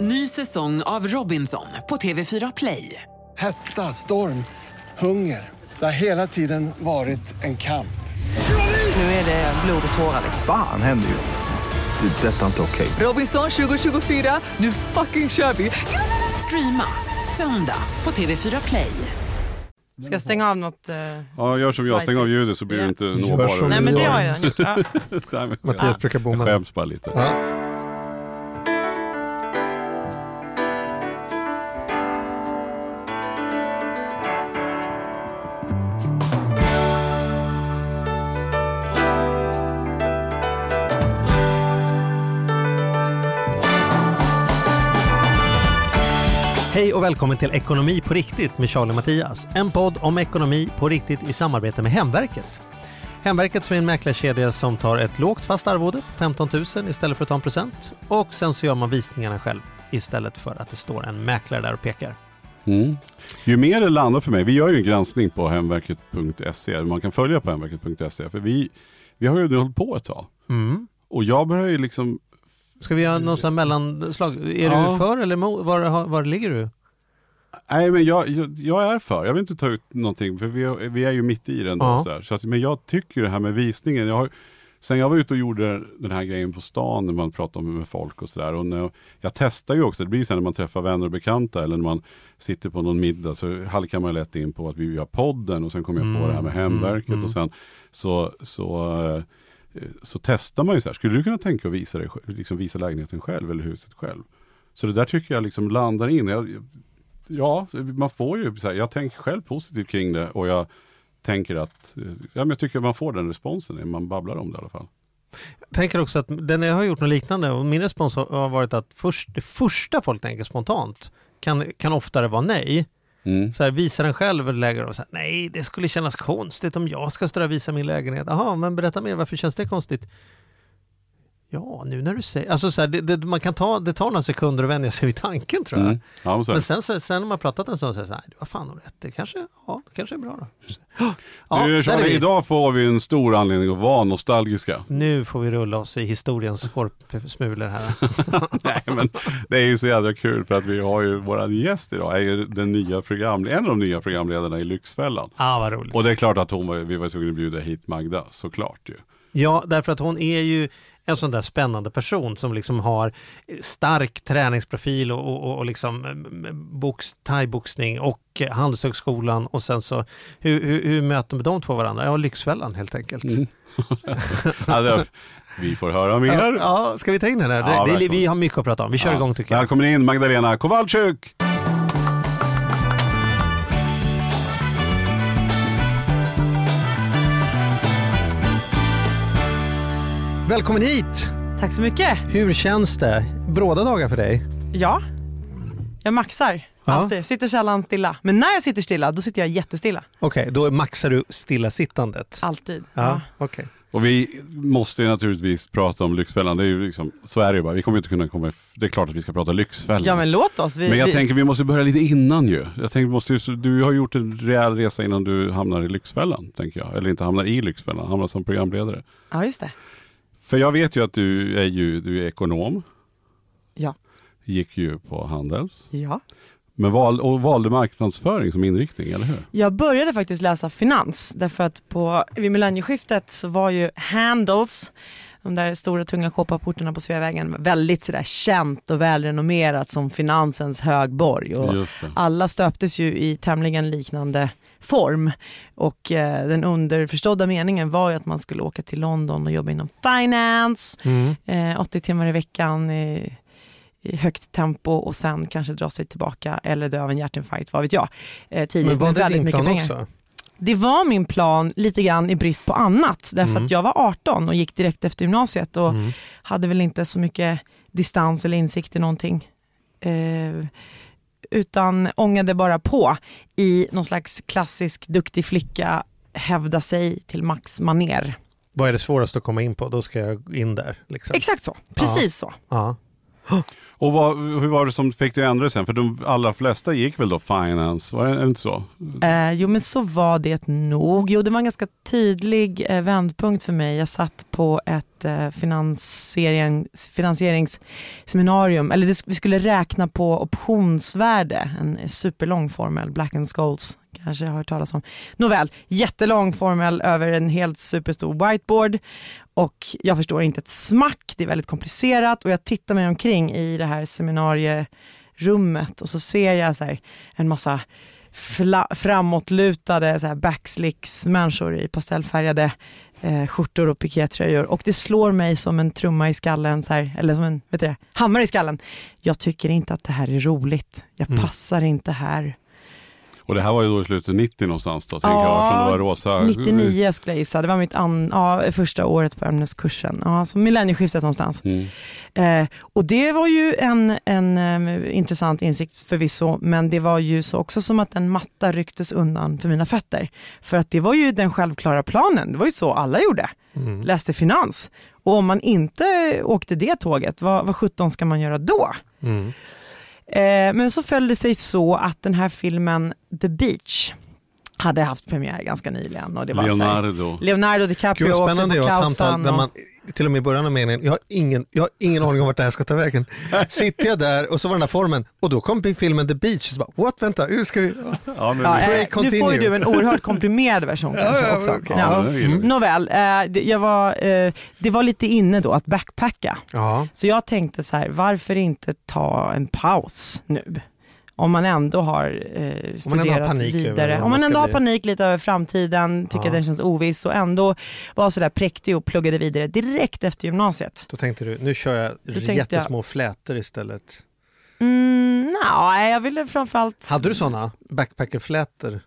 Ny säsong av Robinson på TV4 Play. Hetta, storm, hunger. Det har hela tiden varit en kamp. Nu är det blod och tårar. Fan händer just nu. Det. är Detta är inte okej. Robinson 2024, nu fucking kör vi! Streama söndag på TV4 Play. Ska jag stänga av något? eh, Ja, gör som jag, stäng av ljudet så blir du inte nåbar. Nej men det har jag gjort. Ja. Mattias brukar Jag bomma. skäms bara lite. Ja. Välkommen till Ekonomi på riktigt med Charlie Mattias. En podd om ekonomi på riktigt i samarbete med Hemverket. Hemverket som är en mäklarkedja som tar ett lågt fast arvode på 15 000 istället för att ta en procent. Och sen så gör man visningarna själv istället för att det står en mäklare där och pekar. Mm. Ju mer det landar för mig, vi gör ju en granskning på hemverket.se, man kan följa på hemverket.se, för vi, vi har ju nu hållit på ett tag. Mm. Och jag börjar ju liksom, Ska vi göra någon sån här mellanslag? Är Ja. du för eller emot? Var, var ligger du? Nej men jag, jag, jag är för, jag vill inte ta ut någonting, för vi, vi är ju mitt i den då. Ja. Så. Så att, men jag tycker det här med visningen, jag har, sen jag var ute och gjorde den här grejen på stan när man pratar med folk och sådär. Och när, jag testar ju också, det blir sen när man träffar vänner och bekanta eller när man sitter på någon middag så halkar man lätt in på att vi gör podden och sen kommer jag på det här med Mm, hemverket mm, och sen så, så, eh, så testar man ju så här, skulle du kunna tänka att visa, dig, liksom visa lägenheten själv eller huset själv? Så det där tycker jag liksom landar in. Jag, ja, man får ju, så här, jag tänker själv positivt kring det och jag tänker att, eh, ja, jag tycker man får den responsen när man babblar om det i alla fall. Jag tänker också att den jag har gjort något liknande och min respons har- varit att först, det första folk tänker spontant kan, kan oftare vara nej. Mm. Så här, visa den själv eller lägger och så här, nej det skulle kännas konstigt om jag ska stå där och visa min lägenhet. Jaha, men berätta mer, varför känns det konstigt? Ja, nu när du säger, alltså så här, det, det, man kan ta, det tar några sekunder att vänja sig vid tanken tror jag. Mm. Ja, men sen, så, sen när man pratat en stund så här, du har fan nog rätt, det kanske, ja, det kanske är bra då. Ja, du, Charlie, vi. idag får vi en stor anledning att vara nostalgiska. Nu får vi rulla oss i historiens skorpsmulor här. Nej, men det är ju så jävla kul för att vi har ju våran gäst idag, är ju den nya program, en av de nya programledarna i Lyxfällan. ah, vad roligt. Och det är klart att hon vi var tvungna att bjuda hit Magda, såklart ju. Ja, därför att hon är ju en sån där spännande person som liksom har stark träningsprofil och, och, och liksom eh, box, thaiboxning och eh, Handelshögskolan och sen så hur, hur, hur möter de två varandra? Ja, Lyxfällan helt enkelt. Mm. det, vi får höra mer. Ja, ja, ska vi ta in henne? Ja, det, det, välkommen. vi har mycket att prata om. Vi kör Ja. igång tycker jag. Välkommen in Magdalena Kowalczyk! Välkommen hit! Tack så mycket. Hur känns det? Bråda dagar för dig? Ja, jag maxar Ja. alltid. Sitter sällan stilla. Men när jag sitter stilla, då sitter jag jättestilla. Okej, då maxar du stillasittandet. Alltid. Ja, Ja. okej. Och vi måste ju naturligtvis prata om Lyxfällan, det är ju liksom, så är det ju bara. Vi kommer inte kunna komma, det är klart att vi ska prata Lyxfällan. ja, men låt oss. Vi, Men jag vi, tänker vi måste börja lite innan ju. Jag tänker, vi måste ju, du har gjort en rejäl resa innan du hamnar i Lyxfällan, tänker jag. Eller inte hamnar i Lyxfällan, hamnar som programledare. Ja, just det. För jag vet ju att du är ju du är ekonom. Ja. Gick ju på Handels. Ja. Men val, och valde marknadsföring som inriktning, eller hur? Jag började faktiskt läsa finans därför att på, vid millennieskiftet så var ju Handels, de där stora tunga kopparportarna på Sveavägen, väldigt sådär känt och välrenommerat som finansens högborg. Och alla stöptes ju i tämligen liknande form och eh, den underförstådda meningen var ju att man skulle åka till London och jobba inom finance, Mm. eh, 80 timmar i veckan i, i högt tempo och sen kanske dra sig tillbaka eller dö av en hjärtinfarkt, vad vet jag. Eh, tidigt Men var det väldigt din plan pengar. också? Det var min plan lite grann i brist på annat därför Mm. att jag var 18 och gick direkt efter gymnasiet och Mm. hade väl inte så mycket distans eller insikt i någonting. Eh, utan ångade bara på i någon slags klassisk duktig flicka hävda sig till max maner. Vad är det svåraste att komma in på? Då ska jag in där. Liksom. Exakt så, precis så. Ja. Och vad, hur var det som fick dig att ändra dig sen? För de allra flesta gick väl då finance, var det inte så? Eh, jo men så var det nog. Jo det var en ganska tydlig eh, vändpunkt för mig. Jag satt på ett eh, finansiering, finansieringsseminarium, eller det, vi skulle räkna på optionsvärde, en superlång formel, Black and Scholes kanske har hört talas om. Nåväl, jättelång formel över en helt superstor whiteboard och jag förstår inte ett smack, det är väldigt komplicerat och jag tittar mig omkring i det här seminarierummet och så ser jag så en massa framåtlutade så här backslicks-människor i pastellfärgade eh, skjortor och pikétröjor och det slår mig som en trumma i skallen, så här, eller som en vet du, hammare i skallen. Jag tycker inte att det här är roligt. Jag mm. passar inte här. Och det här var ju då i slutet 90 någonstans då, ja, jag, det var rosa. 99 skulle jag gissa, det var mitt an, ja, första året på ämneskursen. Ja, så millennieskiftet någonstans. Mm. Eh, och det var ju en, en um, intressant insikt förvisso, men det var ju så också som att en matta rycktes undan för mina fötter. För att det var ju den självklara planen, det var ju så alla gjorde. Mm. Läste finans. Och om man inte åkte det tåget, vad, vad 17 ska man göra då? Mm. Eh, men så föll det sig så att den här filmen The Beach hade haft premiär ganska nyligen. Och det var Leonardo. Här, Leonardo DiCaprio Gud, spännande åkte på samtal där man till och med i början av meningen, jag har ingen, jag har ingen aning om vart det här ska ta vägen. Sitter jag där och så var den här formen och då kom filmen The Beach. Så bara, What, vänta, hur ska vi? Ja, men, ja, äh, nu får ju du en oerhört komprimerad version kanske ja, också. Okay. Ja. Mm. Nåväl, eh, det, jag var, eh, det var lite inne då att backpacka. Så jag tänkte så här, varför inte ta en paus nu? Om man ändå har eh, studerat vidare. Om man ändå har panik lite över framtiden, tycker ja. att den känns oviss och ändå var sådär präktig och pluggade vidare direkt efter gymnasiet. Då tänkte du, nu kör jag Då jättesmå jag, flätor istället. Mm, nej, jag ville framförallt... Hade du sådana backpackerflätor?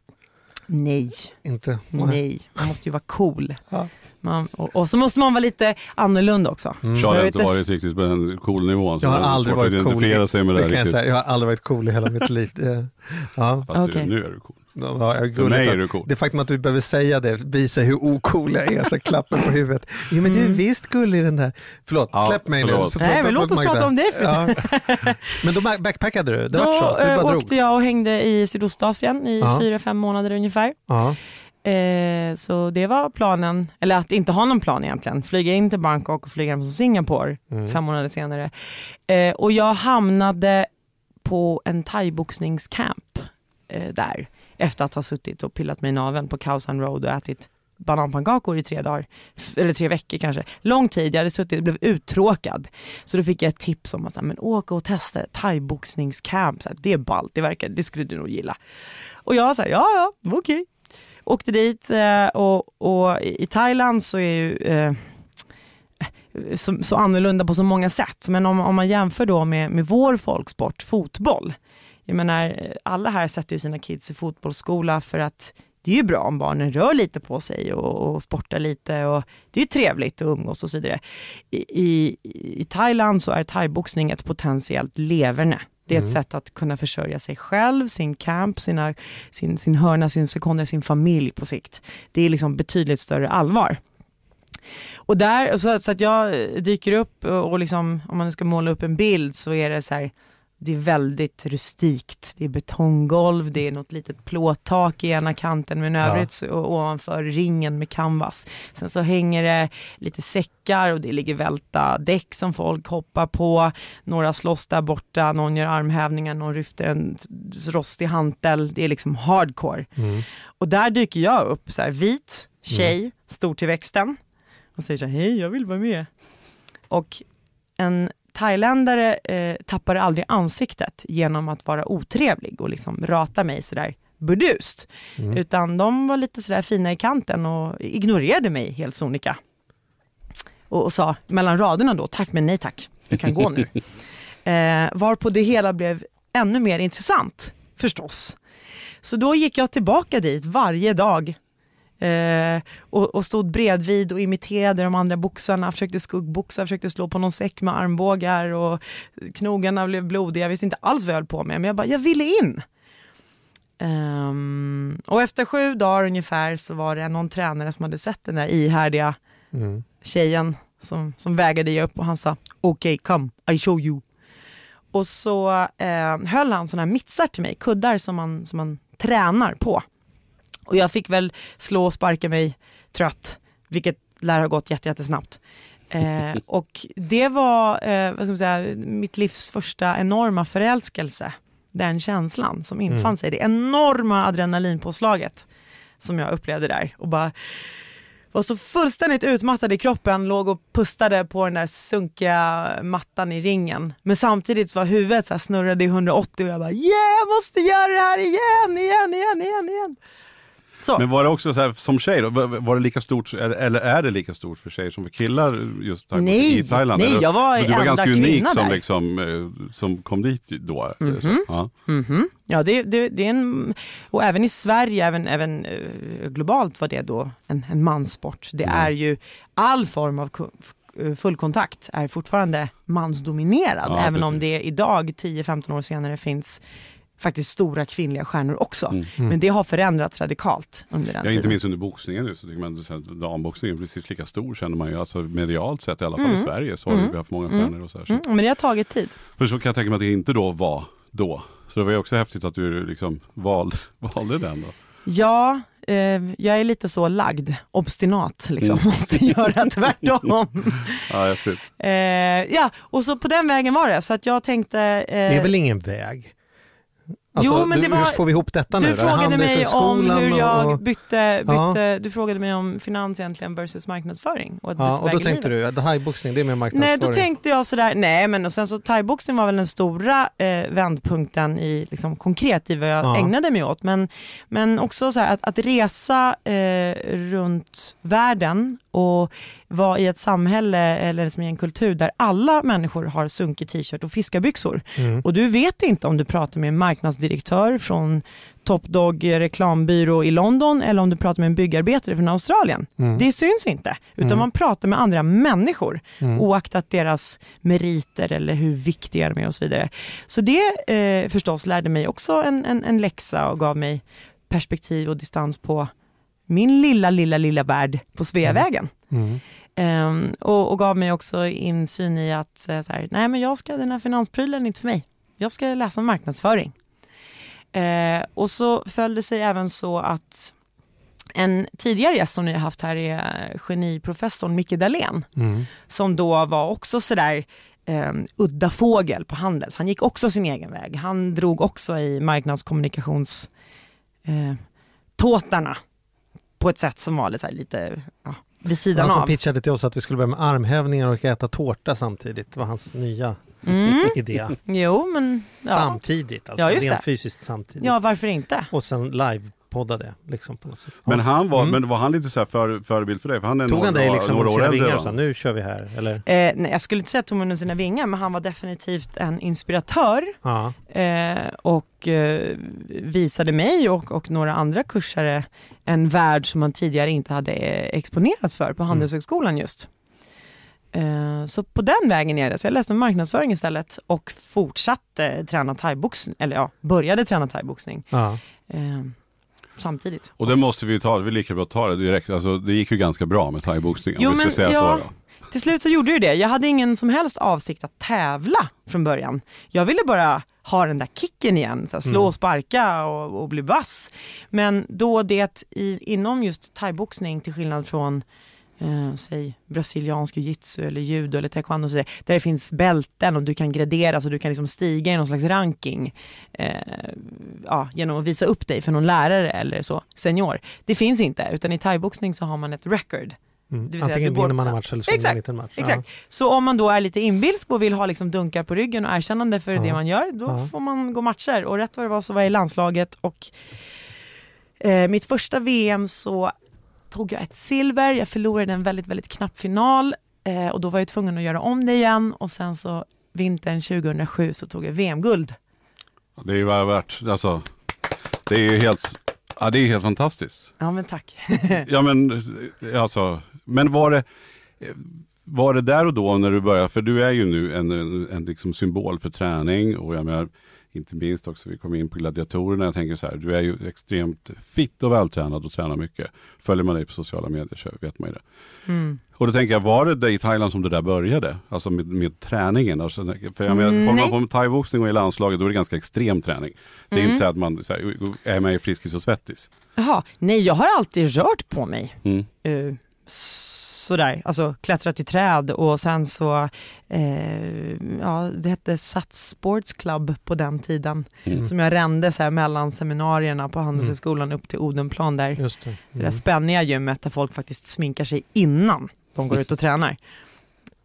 Nej. Inte? Nej, man måste ju vara cool. Ja. Man, och, och, så måste man vara lite annorlunda också. Mm. Charlie har inte varit riktigt på den cool nivån. Jag har aldrig varit cool. Sig med det, det jag, jag har aldrig varit cool i hela mitt liv. Ja. Fast okay. nu är du cool. Ja, jag För mig är du cool. Det faktum att du behöver säga det visar hur ocool jag är, så klappen på huvudet. Jo men du är mm. visst gullig den där. Förlåt, ja, släpp mig förlåt. nu. Nej men låt oss prata om det. Ja. Men då backpackade du? Det då så, du bara åkte drog. jag och hängde i Sydostasien i fyra, fem månader ungefär. Eh, så det var planen, eller att inte ha någon plan egentligen. Flyga in till Bangkok och flyga hem till Singapore mm. fem månader senare. Eh, och jag hamnade på en thaiboxningscamp eh, där efter att ha suttit och pillat mig i naveln på Khao Road och ätit bananpannkakor i tre dagar, eller tre veckor kanske. Lång tid, jag hade suttit och blev uttråkad. Så då fick jag ett tips om att men, åka och testa thaiboxningscamp, det är ballt, det, verkar, det skulle du nog gilla. Och jag sa ja, ja, okej. Okay. Åkte dit eh, och, och i Thailand så är ju eh, så, så, annorlunda på så många sätt. Men om, om man jämför då med, med vår folksport, fotboll. Jag menar, alla här sätter ju sina kids i fotbollsskola för att det är ju bra om barnen rör lite på sig och, och sportar lite och det är ju trevligt att umgås och så vidare. I, i, i Thailand så är thaiboxning ett potentiellt leverne. Det är ett mm. sätt att kunna försörja sig själv, sin camp, sina, sin, sin hörna, sin sekunder, sin familj på sikt. Det är liksom betydligt större allvar. Och där, så, så att jag dyker upp och liksom, om man ska måla upp en bild så är det så här, det är väldigt rustikt. Det är betonggolv, det är något litet plåttak i ena kanten men övrigt ja. ovanför ringen med canvas. Sen så hänger det lite säckar och det ligger välta däck som folk hoppar på. Några slåss där borta, någon gör armhävningar, någon lyfter en rostig hantel. Det är liksom hardcore. Mm. Och där dyker jag upp, så här, vit tjej, mm. stor till växten och säger så här, hej jag vill vara med. Och en thailändare eh, tappade aldrig ansiktet genom att vara otrevlig och liksom rata mig sådär burdust. Mm. Utan de var lite sådär fina i kanten och ignorerade mig helt sonika. Och, och sa mellan raderna då, tack men nej tack, du kan gå nu. eh, varpå det hela blev ännu mer intressant, förstås. Så då gick jag tillbaka dit varje dag Eh, och, och, stod bredvid och imiterade de andra boxarna, försökte skuggboxa, försökte slå på någon säck med armbågar och knogarna blev blodiga. Jag visste inte alls vad jag höll på med, men jag bara, jag ville in. Um, och efter sju dagar ungefär så var det någon tränare som hade sett den där ihärdiga mm. tjejen som, som vägade upp och han sa okej, okay, come, I show you. Och så eh, höll han sådana här mittsar till mig, kuddar som man, som man tränar på. Och jag fick väl slå och sparka mig trött, vilket lär ha gått jätte, jättesnabbt. Eh, och det var eh, vad ska man säga, mitt livs första enorma förälskelse. Den känslan som infann Mm. sig, det enorma adrenalinpåslaget som jag upplevde där. Och bara var så fullständigt utmattad i kroppen, låg och pustade på den där sunkiga mattan i ringen. Men samtidigt var huvudet så snurrade i 180 och jag bara yeah, jag måste göra det här igen, igen, igen, igen, igen. Så. Men var det också så här, som tjej då, var det lika stort, eller är det lika stort för tjejer som för killar just Nej, i Thailand? nej, jag var Du var ganska unik som, där. liksom, eh, som kom dit då. Mhm. Så, ja. Mhm. Ja, det, det, det är en, och även i Sverige, även, även eh, globalt var det då en, en manssport. Det Mm. är ju all form av fullkontakt är fortfarande mansdominerad, Ja, även om precis. det idag, 10-15 år senare, finns faktiskt stora kvinnliga stjärnor också. Mm. Men det har förändrats radikalt under den Ja, inte tiden. minst under boxningen nu så tycker man att damboxningen är precis lika stor känner man ju, alltså medialt sett i alla fall Mm. i Sverige så har Mm. vi haft många Mm. stjärnor och så här. Så. Mm, men det har tagit tid. För så kan jag tänka mig att det inte då var då. Så det var ju också häftigt att du liksom valde, valde den då. Ja, eh, jag är lite så lagd, obstinat liksom, Mm. måste göra tvärtom. Ja, häftigt. Eh, ja, och så på den vägen var det. Så att jag tänkte... Eh, Det är väl ingen väg? Alltså, Jo, men du, det var- hur får vi ihop detta nu du frågade mig om hur jag och- bytte, Ja. bytte du frågade mig om finans egentligen versus marknadsföring. Och, Ja, och då tänkte du att thaiboxning det är mer marknadsföring. Nej, då tänkte jag sådär, nej men och sen så thaiboxning var väl den stora eh, vändpunkten i, liksom, konkret i vad jag Ja. ägnade mig åt. Men, men också så här, att, att resa eh, runt världen och vara i ett samhälle eller som i en kultur där alla människor har sunkig t-shirt och fiskarbyxor. Mm. Och du vet inte om du pratar med en marknadsdirektör från Top Dog reklambyrå i London eller om du pratar med en byggarbetare från Australien. Mm. Det syns inte, utan Mm. man pratar med andra människor Mm. oaktat deras meriter eller hur viktiga de är och så vidare. Så det eh, förstås lärde mig också en, en, en läxa och gav mig perspektiv och distans på min lilla, lilla, lilla värld på Sveavägen. Mm. Ehm, och, och gav mig också insyn i att eh, så här, nej men jag ska, den här finansprylen är inte för mig. Jag ska läsa marknadsföring. Eh, och så följde det sig även så att en tidigare gäst som ni har haft här är geniprofessorn Micke Dahlén Mm. som då var också sådär eh, udda fågel på Handels. Han gick också sin egen väg. Han drog också i marknadskommunikations eh, på ett sätt som var lite, lite ja, vid sidan Han av. pitchade till oss att vi skulle börja med armhävningar och äta tårta samtidigt. Det var hans nya Mm. idé. Jo, men ja. Samtidigt alltså, Ja, just rent det. fysiskt samtidigt. ja, varför inte? Och sen live-podda det liksom på något sätt. Men, han var, Mm. men var han lite så här för, förebild för dig? För han är Tog några, han dig liksom några år sina vingar och sa nu kör vi här eller? Eh, nej, jag skulle inte säga att tog mig under sina vingar, men han var definitivt en inspiratör Ja. eh, och eh, visade mig och, och några andra kursare en värld som man tidigare inte hade eh, exponerats för på Handelshögskolan just. Eh, så på den vägen är det. Så jag läste marknadsföring istället och fortsatte träna thaiboxning, eller ja, började träna thaiboxning ja. Samtidigt. Och det måste vi ta, det är lika bra att ta det direkt. Alltså, det gick ju ganska bra med thaiboxning om Jo, vi ska men säga ja. så. Då. Till slut så gjorde ju det. Jag hade ingen som helst avsikt att tävla från början. Jag ville bara ha den där kicken igen, så här, slå Mm. och sparka och, och bli vass. Men då det i, inom just thaiboxning, till skillnad från eh, säg brasiliansk jiu-jitsu eller judo eller taekwondo, och så där, där det finns bälten och du kan graderas och du kan liksom stiga i någon slags ranking eh, ja, genom att visa upp dig för någon lärare eller så, senior. Det finns inte, utan i thaiboxning så har man ett record. Mm. Det vill Antingen går- vinner man en match eller så vinner man Exakt, en match. Exakt. Så om man då är lite inbilsk och vill ha liksom dunkar på ryggen och erkännande för Ja. det man gör, då Ja. får man gå matcher. Och rätt vad det var så var jag i landslaget och eh, mitt första VM så tog jag ett silver, jag förlorade en väldigt, väldigt knapp final eh, och då var jag tvungen att göra om det igen och sen så vintern 2007 så tog jag VM-guld. Det är ju värt, alltså, det är ju helt, ja, det är helt fantastiskt. Ja men tack. Ja men, alltså, men var det, var det där och då när du började, för du är ju nu en, en, en liksom symbol för träning och jag menar, inte minst också, vi kom in på gladiatorerna, jag tänker så här, du är ju extremt fit och vältränad och tränar mycket. Följer man dig på sociala medier så vet man ju det. Mm. Och då tänker jag, var det i Thailand som det där började? Alltså med, med träningen? Alltså, för jag menar, Mm, håller man på med thaiboxning och i landslaget då är det ganska extrem träning. Det är Mm. inte så att man så här, är med i Friskis och Svettis. Jaha, nej jag har alltid rört på mig. Mm. Uh, sådär, alltså klättrat i träd och sen så, eh, ja det hette Sats Sports Club på den tiden. Mm. Som jag rände så här mellan seminarierna på Handelshögskolan upp till Odenplan där. Just det. Det Mm. där spänniga gymmet där folk faktiskt sminkar sig innan de går ut och tränar.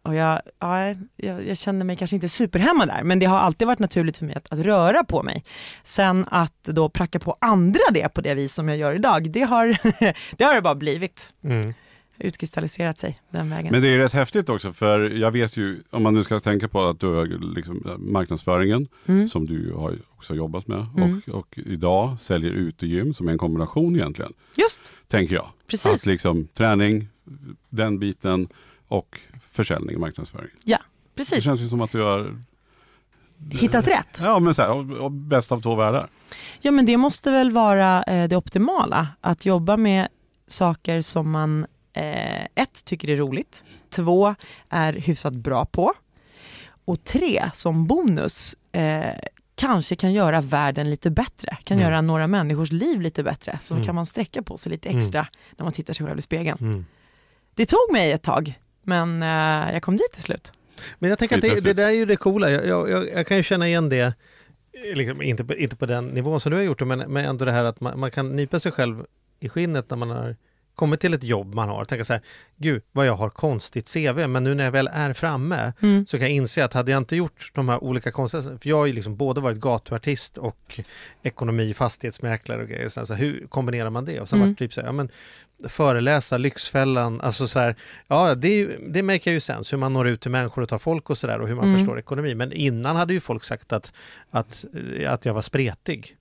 Och jag, ja, jag, jag kände mig kanske inte superhemma där, men det har alltid varit naturligt för mig att, att röra på mig. Sen att då pracka på andra det på det vis som jag gör idag, det har det, har det bara blivit. Mm. Utkristalliserat sig den vägen. Men det är rätt häftigt också för jag vet ju, om man nu ska tänka på att du har liksom eh, marknadsföringen Mm. som du har också jobbat med Mm. och, och idag säljer utegym som är en kombination egentligen, Just, tänker jag. precis. Att liksom träning, den biten och försäljning och marknadsföring. Det precis. känns ju som att du har Hittat rätt. Ja men så här, och, och bäst av två världar. Ja men det måste väl vara eh, det optimala, att jobba med saker som man eh, ett, tycker är roligt, två, är hyfsat bra på och tre, som bonus, eh, kanske kan göra världen lite bättre, kan Mm. göra några människors liv lite bättre, så Mm. kan man sträcka på sig lite extra när man tittar sig själv i spegeln. Mm. Det tog mig ett tag, men eh, jag kom dit till slut. Men jag tänker att det, det där är ju det coola. Jag, jag, jag, jag kan ju känna igen det, liksom, inte, på, inte på den nivån som du har gjort det, men, men ändå det här att man, man kan nypa sig själv i skinnet när man har kommit till ett jobb man har. Tänka så här, gud vad jag har konstigt CV, men nu när jag väl är framme Mm. så kan jag inse att hade jag inte gjort de här olika konstiga, för jag har ju liksom både varit gatuartist och ekonomi, fastighetsmäklare och grejer, så här, så hur kombinerar man det? Och sen Mm. typ så här, ja men föreläsa, Lyxfällan, alltså så här, ja det, det märker ju sens, hur man når ut till människor och tar folk och sådär och hur man Mm. förstår ekonomi. Men innan hade ju folk sagt att, att, att jag var spretig.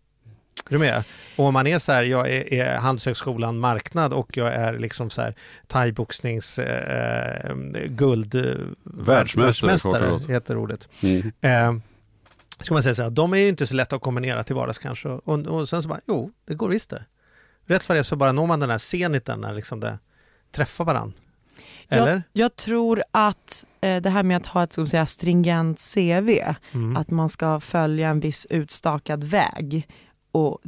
Är du med? Och om man är så här, jag är, är Handelshögskolan marknad och jag är liksom så här thaiboxnings eh, guld eh, Världsmästare, gott. heter ordet. Mm. Eh, ska man säga så här, de är ju inte så lätta att kombinera till vardags kanske. Och, och sen så bara, jo, det går visst det. Rätt vad det är så bara når man den här zeniten när liksom det träffar varann. Eller? Jag, jag tror att eh, det här med att ha ett så att säga, stringent CV, Mm. att man ska följa en viss utstakad väg. Och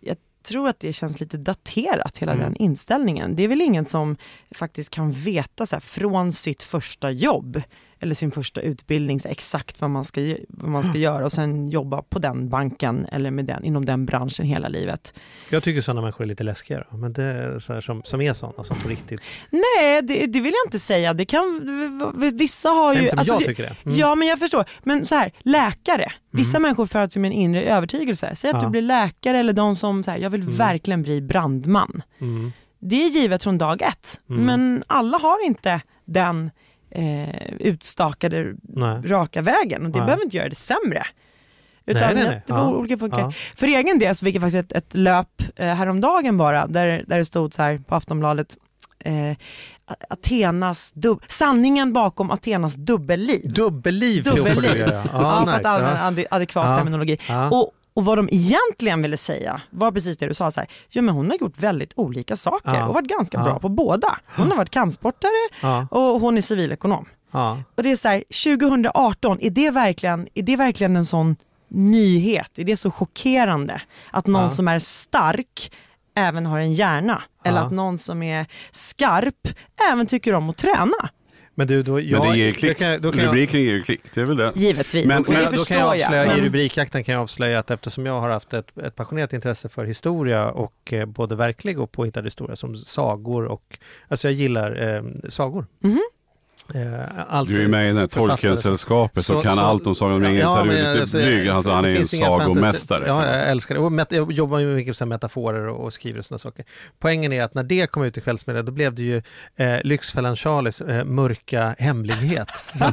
jag tror att det känns lite daterat, hela Mm. den inställningen. Det är väl ingen som faktiskt kan veta så här, från sitt första jobb eller sin första utbildning så här, exakt vad man, ska, vad man ska göra och sen jobba på den banken eller med den, inom den branschen hela livet. Jag tycker sådana människor är lite läskiga då, men det är så här som, som är sådana som på riktigt. Nej, det, det vill jag inte säga. Det kan, vissa har ju... Nej, som alltså, jag tycker det. Mm. Ja men jag förstår. Men så här, läkare. Vissa människor föds ju med en inre övertygelse. Säg att Ja. du blir läkare eller de som säger jag vill Mm. verkligen bli brandman. Mm. Det är givet från dag ett. Mm. Men alla har inte den eh, utstakade Nej. raka vägen och det Nej. behöver inte göra det sämre. Utan Nej, nej, nej. det får Ja. olika funkar. Ja. För egen del så fick jag faktiskt ett, ett löp eh, häromdagen bara där, där det stod så här på Aftonbladet eh, Athenas dub- sanningen bakom Athenas dubbelliv. Dubbelliv, Dubbelliv. göra. Ja, Ja, för att använda Ja. ade- adekvat Ja. terminologi. Ja. Och, och vad de egentligen ville säga var precis det du sa, så här, ja, men hon har gjort väldigt olika saker Ja. och varit ganska Ja. bra på båda. Hon har varit kampsportare Ja. och hon är civilekonom. Och det är så här, 2018, är det verkligen, är det verkligen en sån nyhet? Är det så chockerande att någon som är stark även har en hjärna? Eller att någon som är skarp även tycker om att träna? Men du, då, jag, Men det ger då klick. kan jag- då kan jag- Rubriken ger ju klick, det är väl det. Givetvis, Men- Men då förstår kan jag avslöja, jag. i men- rubrikjakten kan jag avslöja att eftersom jag har haft ett, ett passionerat intresse för historia och eh, både verklig och påhittad historia som sagor och, alltså jag gillar eh, sagor. Mhm. Eh, allt, Du är med i det här. Tolkien-sällskapet och Så- kan så- allt om Sagan om ringen, så Ja, är men du jag- lite alltså, blyg. Alltså, han är en sagomästare. Ja, jag älskar det. Och met- jag jobbar ju mycket med metaforer och, och skriver sådana saker. Poängen är att när det kom ut i kvällsmedia, då blev det ju eh, Lyxfällan Charlies eh, mörka hemlighet. Så.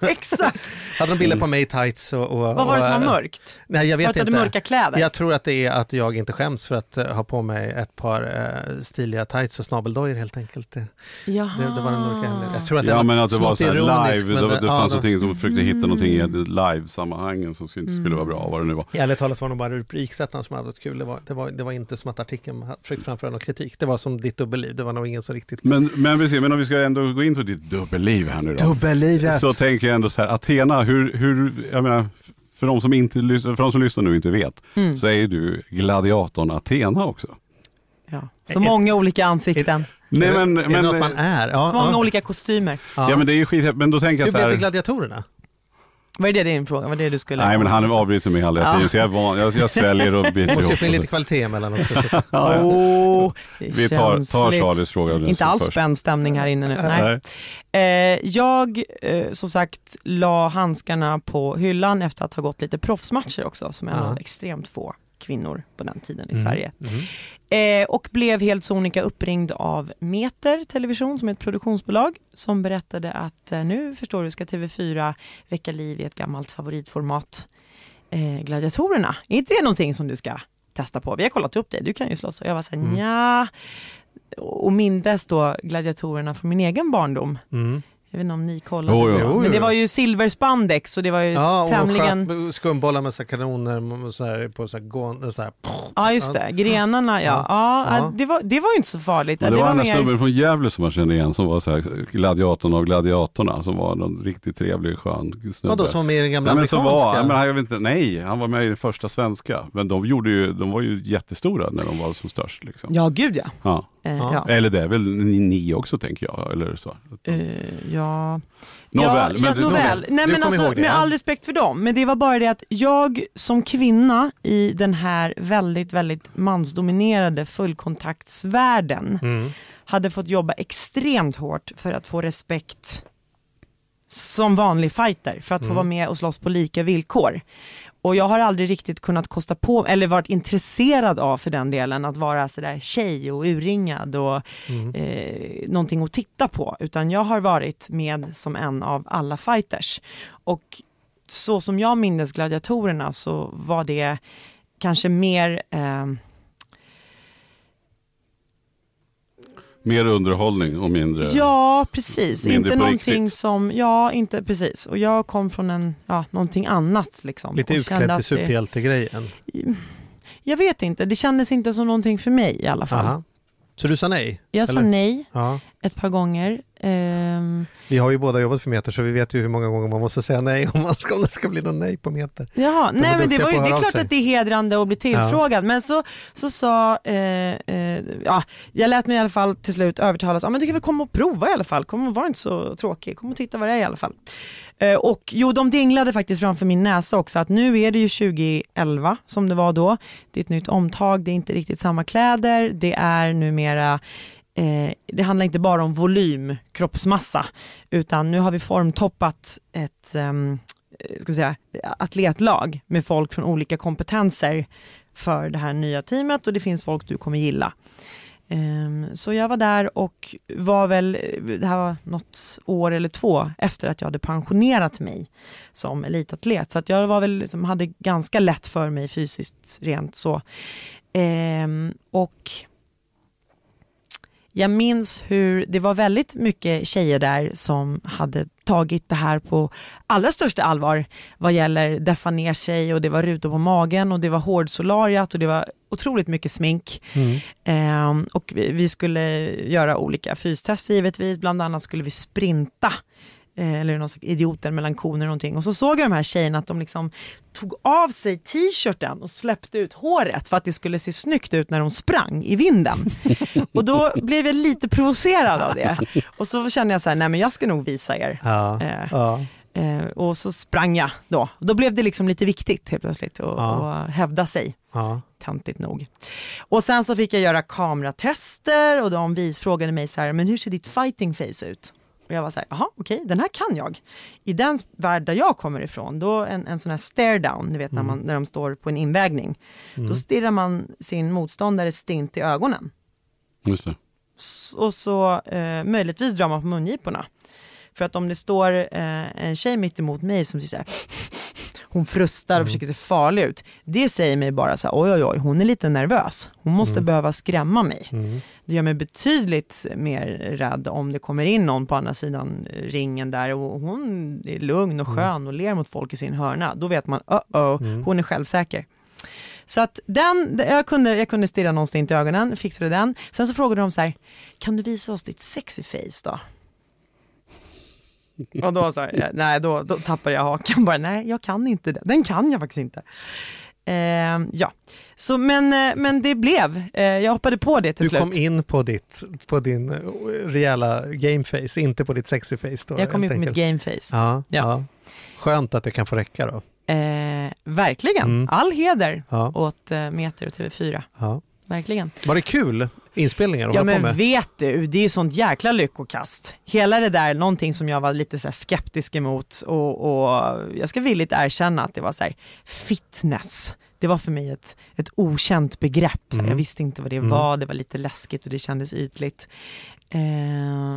Exakt. Hade de bilder på mig i tights och, och... Vad var det som och, var eh, mörkt? Nej, jag vet inte. hade mörka kläder? Jag tror att det är att jag inte skäms för att eh, ha på mig ett par eh, stiliga tights och snabeldojor helt enkelt. Det, Jaha. det, det var den mörka hemligheten. Jag tror att det Ja var men att det var så ironisk, live, det, det ja, fanns då- någonting som försökte hitta någonting i Mm. live-sammanhangen som inte skulle vara bra, vad det nu var. Ärligt talat var det nog bara rubriksättaren som hade varit kul. Det var, det, var, det var inte som att artikeln hade försökt framföra någon kritik. Det var som ditt dubbelliv. Det var nog ingen som riktigt... Men, men, vi ser, men om vi ska ändå gå in på ditt dubbelliv här nu då. Dubbellivet! Så tänker jag ändå så här, Athena, hur, hur jag menar, för de som, inte, för de som lyssnar nu och inte vet, Mm. så är ju du gladiatorn Athena också. Ja. Så många olika ansikten, Nej men, är det men, något man är? Ja, så många ja. olika kostymer. Ja. ja men det är ju skit, men då tänker jag Hur så blev det här, gladiatorerna? Var det din fråga? Var det du skulle? nej men han avbryter mig hela Ja. så jag, är van, jag, jag sväljer och biter Det måste ju ihop. få in lite kvalitet emellan också. Så- Ja, är Vi tar, tar. Charlies fråga Inte alls först. spänd stämning här inne nu. Nej. Nej. Eh, jag, eh, som sagt, la handskarna på hyllan efter att ha gått lite proffsmatcher också, som en Ja. extremt få kvinnor på den tiden i Mm. Sverige. Mm. Eh, och blev helt sonika uppringd av Meter Television som är ett produktionsbolag som berättade att eh, nu förstår du ska TV4 väcka liv i ett gammalt favoritformat, eh, Gladiatorerna. Är inte det någonting som du ska testa på? Vi har kollat upp det, du kan ju slåss. Och jag var såhär, Mm. nja. Och mindes då Gladiatorerna från min egen barndom. Mm. Jag vet inte om ni kollade Jo, jo. Men det var ju silverspandex och det var ju Ja, och tämligen... skumbollar med så här kanoner så här, på så här, gån, så här. Ja just det, grenarna ja. ja. Ja. Det, var, det var ju inte så farligt. Men det, det var var där mer... från Gävle som man kände igen som var så här, gladiatorn av gladiatorerna som var någon riktigt trevlig skön snubbe. Vadå som var med i den gamla Nej, men amerikanska? var, han, men jag vet inte, nej, han var med i den första svenska. Men de, gjorde ju, de var ju jättestora när de var som störst. Liksom. Ja gud ja. Ja. Eh, Ja. ja. Eller det är väl ni, ni också tänker jag. Eller så. Eh, ja. Nåväl, ja, men ja, nåväl. Nej, men alltså, med ja. all respekt för dem, men det var bara det att jag som kvinna i den här väldigt, väldigt mansdominerade fullkontaktsvärlden Mm. hade fått jobba extremt hårt för att få respekt som vanlig fighter, för att få Mm. vara med och slåss på lika villkor. Och jag har aldrig riktigt kunnat kosta på, eller varit intresserad av för den delen, att vara sådär tjej och urringad och Mm. eh, någonting att titta på, utan jag har varit med som en av alla fighters. Och så som jag minns gladiatorerna så var det kanske mer eh, Mer underhållning och mindre... Ja, precis. mindre Inte någonting riktigt. som, ja, inte precis. Och jag kom från en, ja, någonting annat liksom. Lite utklädd till superhjältegrejen. Jag vet inte, det kändes inte som någonting för mig i alla fall. Aha. Så du sa nej? Jag sa eller? nej Ja. Ett par gånger. Ehm, Vi har ju båda jobbat för Meter så vi vet ju hur många gånger man måste säga nej om, man ska, om det ska bli någon nej på Meter. Jaha, De nej men det, var ju, det är klart att det är hedrande att bli tillfrågad. Men så, så sa, eh, eh, ja, jag lät mig i alla fall till slut övertalas, ja men du kan väl komma och prova i alla fall, kom och var inte så tråkig, kom och titta vad det är i alla fall. Eh, och jo, de dinglade faktiskt framför min näsa också att nu är det ju 2011 som det var då. Det är ett nytt omtag, det är inte riktigt samma kläder, det är numera Eh, det handlar inte bara om volym, kroppsmassa, utan nu har vi formtoppat ett ehm, eh, ska säga, atletlag med folk från olika kompetenser för det här nya teamet och det finns folk du kommer gilla. Ehm, så jag var där och var väl, eh, det här var något år eller två efter att jag hade pensionerat mig som elitatlet. Så att jag var väl, liksom, hade ganska lätt för mig fysiskt rent så. Ehm, och jag minns hur det var väldigt mycket tjejer där som hade tagit det här på allra största allvar vad gäller deffa ner sig och det var rutor på magen och det var hårdsolariat och det var otroligt mycket smink. Ehm, och vi, vi skulle göra olika fystester givetvis, bland annat skulle vi sprinta eller någon slags idioter mellan koner och någonting. Och så såg jag de här tjejerna att de liksom tog av sig t-shirten och släppte ut håret för att det skulle se snyggt ut när de sprang i vinden. och då blev jag lite provocerad av det. Och så kände jag så här, nej men jag ska nog visa er. Ja. Eh, Ja. Eh, och så sprang jag då. Då blev det liksom lite viktigt helt plötsligt att Ja. hävda sig Ja. töntigt nog. Och sen så fick jag göra kameratester och de vis frågade mig så här, men hur ser ditt fighting face ut? Och jag var så här, jaha okej, den här kan jag. I den värld där jag kommer ifrån, då en, en sån här stare down, ni vet när, man, när de står på en invägning, då stirrar man sin motståndare stint i ögonen. Just det. Och så eh, möjligtvis drar man på mungiporna. För att om det står eh, en tjej mitt emot mig som säger så här, hon frustar och försöker se farlig ut. Det säger mig bara så här, oj oj oj, hon är lite nervös. Hon måste behöva skrämma mig. Det gör mig betydligt mer rädd om det kommer in någon på andra sidan ringen där och hon är lugn och skön och ler mot folk i sin hörna. Då vet man, uh oh, hon är självsäker. Så att den, jag kunde, jag kunde stirra någon stint i ögonen, fixade den. Sen så frågade de så här, kan du visa oss ditt sexy face då? Och då sa jag, nej då, då tappade jag hakan bara, nej jag kan inte det, den kan jag faktiskt inte. Eh, ja, så men, eh, men det blev, eh, jag hoppade på det till Du slut. kom in på, ditt, på din eh, rejäla gameface, inte på ditt sexy face då? jag kom in på mitt gameface. Ja, ja. Ja. Skönt att det kan få räcka då. Eh, verkligen, Mm. all heder Ja, åt eh, Meter och TV4. ja. Verkligen. Var det kul inspelningar Ja hålla på men med? vet du, det är ju sånt jäkla lyckokast. Hela det där, någonting som jag var lite så skeptisk emot och, och jag ska villigt erkänna att det var så här fitness. Det var för mig ett, ett okänt begrepp. Mm. Jag visste inte vad det Mm. var, det var lite läskigt och det kändes ytligt. Eh,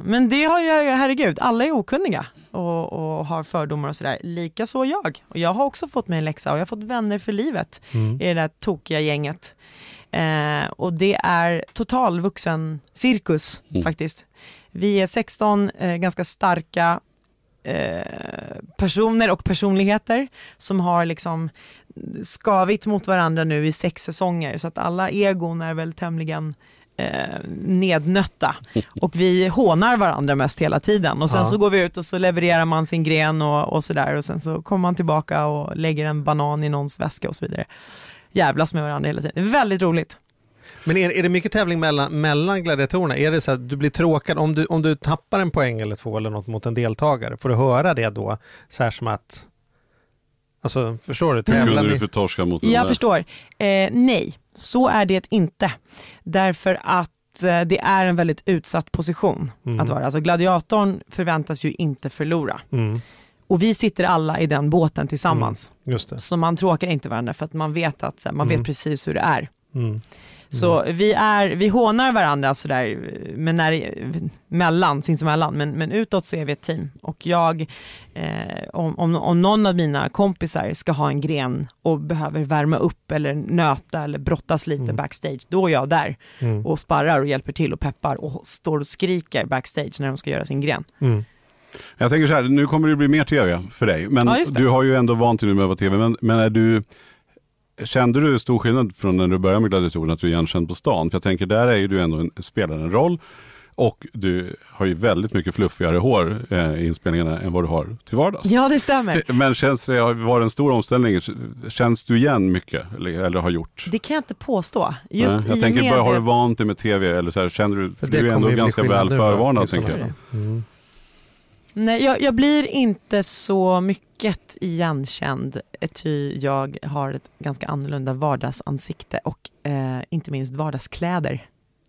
men det har ju, herregud, alla är okunniga och, och har fördomar och sådär. Likaså jag. Och jag har också fått mig en läxa och jag har fått vänner för livet Mm. i det där tokiga gänget. Eh, och det är total vuxen cirkus Mm. faktiskt. Vi är 16 eh, ganska starka eh, personer och personligheter som har liksom skavit mot varandra nu i sex säsonger så att alla egon är väl tämligen eh, nednötta och vi hånar varandra mest hela tiden och sen Ja. så går vi ut och så levererar man sin gren och, och sådär och sen så kommer man tillbaka och lägger en banan i någons väska och så vidare. Jävlas med varandra hela tiden. Det är väldigt roligt. Men är, är det mycket tävling mellan, mellan gladiatorerna? Är det så att du blir tråkad om du, om du tappar en poäng eller två eller något mot en deltagare? Får du höra det då? Så här som att... Alltså, förstår du? Tävlar Kunde du förtorska mot den Jag där? förstår. Eh, nej, så är det inte. Därför att eh, det är en väldigt utsatt position Mm. att vara. Alltså gladiatorn förväntas ju inte förlora. Mm, Och vi sitter alla i den båten tillsammans. det. Så man tråkar inte varandra för att man vet att här, man Mm. vet precis hur det är. Mm. Så vi, är, vi hånar varandra sådär, men när, mellan, sinsemellan, men, men utåt så är vi ett team. Och jag, eh, om, om, om någon av mina kompisar ska ha en gren och behöver värma upp eller nöta eller brottas lite Mm. backstage, då är jag där Mm. och sparrar och hjälper till och peppar och står och skriker backstage när de ska göra sin gren. Jag tänker så här, nu kommer det bli mer tv för dig. Men Ja, du har ju ändå vant dig nu med att vara tv. Men, men är du, kände du stor skillnad från när du började med gladiatorerna att du är igenkänd på stan? För jag tänker, där är ju du ändå en, spelar en roll. Och du har ju väldigt mycket fluffigare hår eh, i inspelningarna än vad du har till vardags. Ja, det stämmer. Men känns det, har det en stor omställning? Känns du igen mycket? Eller, eller har gjort? Det kan jag inte påstå. Just Nej, jag i tänker med bara, har du vant dig med tv? Eller så här, känner du, För du är ändå ganska väl förvarnad tänker jag. Mm. Nej, jag, jag blir inte så mycket igenkänd, ty jag har ett ganska annorlunda vardagsansikte och eh, inte minst vardagskläder.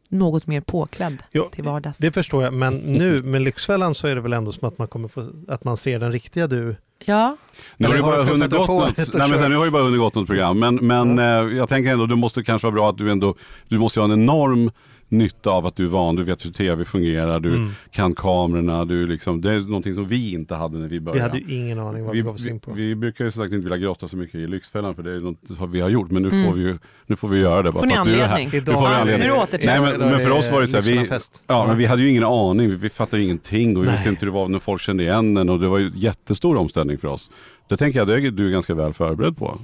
Något mer påklädd Jo, till vardags. Det förstår jag, men nu med Lyxfällan så är det väl ändå som att man kommer få, att man ser den riktiga du. Ja, Nu har har bara du hunnit gått på något, lite och nej, men kört? sen, nu har ju bara hunnit gått något program, men, men eh, jag tänker ändå, det måste kanske vara bra att du ändå, du måste ha en enorm nytta av att du är van, du vet hur tv fungerar, du Mm. kan kamerorna, du liksom, det är någonting som vi inte hade när vi Vi började. hade ju ingen aning vad vi, vi, gav oss in på. vi, vi brukar ju som sagt inte vilja grotta så mycket i Lyxfällan för det är något vi har gjort, men nu Mm. får vi ju, nu får vi göra det bara Får ni för att du är här. Nu får vi anledning. Nu. Nej men, men för oss var det så här, vi, ja, men vi hade ju ingen aning, vi, vi fattade ju ingenting och vi Nej. visste inte hur det var när folk kände igen en och det var ju jättestor omställning för oss. Det tänker jag, det är du är ganska väl förberedd på.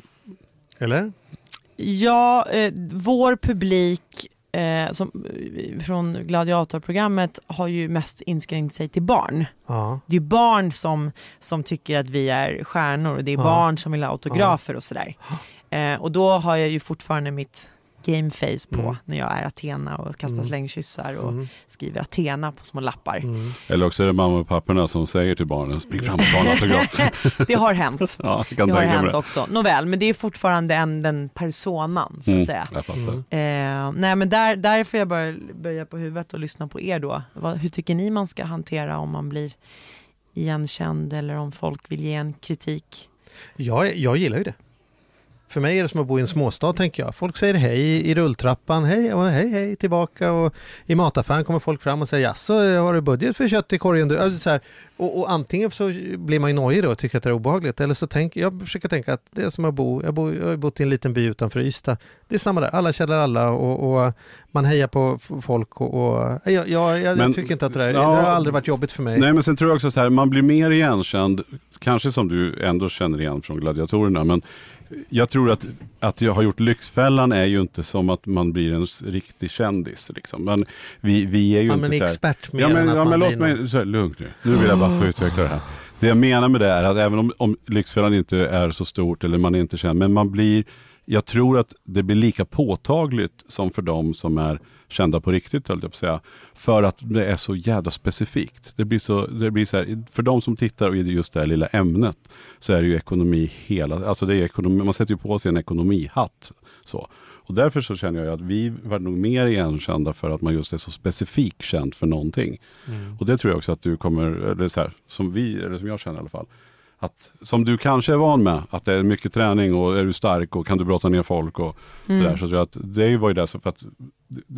Eller? ja eh, vår publik eh, som, eh, från gladiatorprogrammet har ju mest inskränkt sig till barn. Ja. Det är barn som, som tycker att vi är stjärnor och det är Ja. barn som vill ha autografer och sådär. Eh, och då har jag ju fortfarande mitt gameface på Mm. när jag är Athena och kastar Mm. slängkyssar och Mm. skriver Athena på små lappar. Mm. Eller också är det mamma och papporna som säger till barnen, spring fram och ta en autograf. Det har hänt. ja, Det har hänt det. också. Nåväl, men det är fortfarande en, den personan så att Mm, säga. Mm. Eh, nej men där, där får jag bara böja på huvudet och lyssna på er då. Vad, hur tycker ni man ska hantera om man blir igenkänd eller om folk vill ge en kritik? Jag, jag gillar ju det. För mig är det som att bo i en småstad tänker jag. Folk säger hej i rulltrappan, hej och hej hej tillbaka och i mataffären kommer folk fram och säger jaså, har du budget för kött i korgen? Du? Alltså, så här, och, och antingen så blir man ju nojig då och tycker att det är obehagligt eller så tänker jag försöker tänka att det är som att bo, jag, bo, jag har bott i en liten by utanför Ystad. Det är samma där, alla känner alla och, och man hejar på folk och, och jag, jag, jag, Men- tycker inte att det där, ja, det har aldrig varit jobbigt för mig. Nej men sen tror jag också så här, man blir mer igenkänd, kanske som du ändå känner igen från gladiatorerna, men jag tror att, att jag har gjort Lyxfällan är ju inte som att man blir en riktig kändis. Liksom. Men vi, vi är ju Ja, inte men så här, expert mer Ja men, än att ja, men låt mig, så här, lugnt nu. Nu vill jag bara få utveckla det här. Det jag menar med det är att även om, om Lyxfällan inte är så stort eller man är inte känd, men man blir, jag tror att det blir lika påtagligt som för de som är kända på riktigt, höll jag på att säga. För att det är så jävla specifikt. Det blir så, det blir så här, för de som tittar i just det här lilla ämnet, så är det ju ekonomi hela, alltså det är ekonomi, man sätter ju på sig en ekonomihatt. Så. Och därför så känner jag att vi var nog mer igenkända för att man just är så specifikt känd för någonting. Och det tror jag också att du kommer, eller så här, som vi, eller som jag känner i alla fall, att, som du kanske är van med, att det är mycket träning och är du stark och kan du brotta ner folk och sådär. Så tror jag att det var ju det, så för att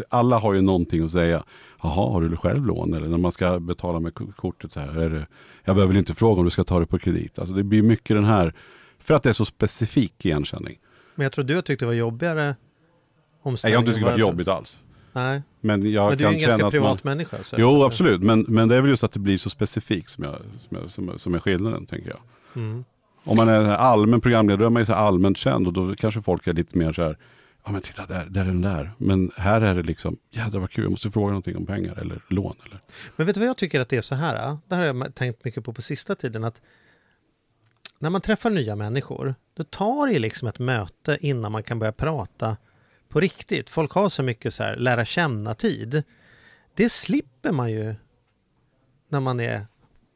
alla har ju någonting att säga. Jaha, har du själv lån? Eller när man ska betala med kortet så här. Är det, jag behöver inte fråga om du ska ta det på kredit. Alltså det blir mycket den här, för att det är så specifik igenkänning. Men jag tror du har tyckt det var jobbigare Nej, omställning. jag har inte tyckt det vad- jobbigt alls. Nej, Men jag men du är en ganska att privat man, människa. Så Jo, absolut. Men, men det är väl just att det blir så specifikt som, jag, som, jag, som, som är skillnaden, tänker jag. Mm. Om man är allmän programledare, då är man ju så allmänt känd och då kanske folk är lite mer så här, ja men titta där, där är den där. Men här är det liksom, jädrar vad kul, jag måste fråga någonting om pengar eller lån. Eller. Men vet du vad jag tycker att det är så här? Det här har jag tänkt mycket på på sista tiden. att När man träffar nya människor, då tar det liksom ett möte innan man kan börja prata på riktigt. Folk har så mycket så här lära känna-tid. Det slipper man ju när man är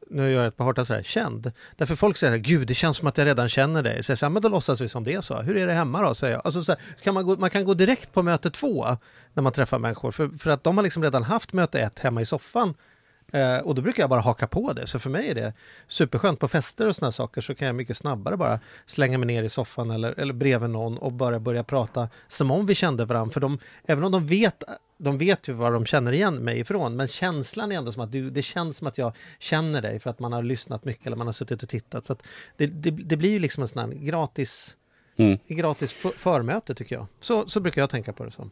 nu gör jag ett par hårta sådär, känd. Därför folk säger, gud det känns som att jag redan känner dig. Så jag säger, men då låtsas vi som det så. Hur är det hemma då? Säger jag. Alltså, så här, kan man, gå, man kan gå direkt på möte två när man träffar människor. För, för att de har liksom redan haft möte ett hemma i soffan. Eh, och då brukar jag bara haka på det. Så för mig är det superskönt. På fester och sådana saker så kan jag mycket snabbare bara slänga mig ner i soffan eller, eller bredvid någon och bara börja prata som om vi kände varandra. För de, även om de vet, de vet ju var de känner igen mig ifrån, men känslan är ändå som att du, det känns som att jag känner dig för att man har lyssnat mycket eller man har suttit och tittat. Så det, det, det blir ju liksom en sån här gratis, Mm. gratis för, förmöte tycker jag. Så, så brukar jag tänka på det som.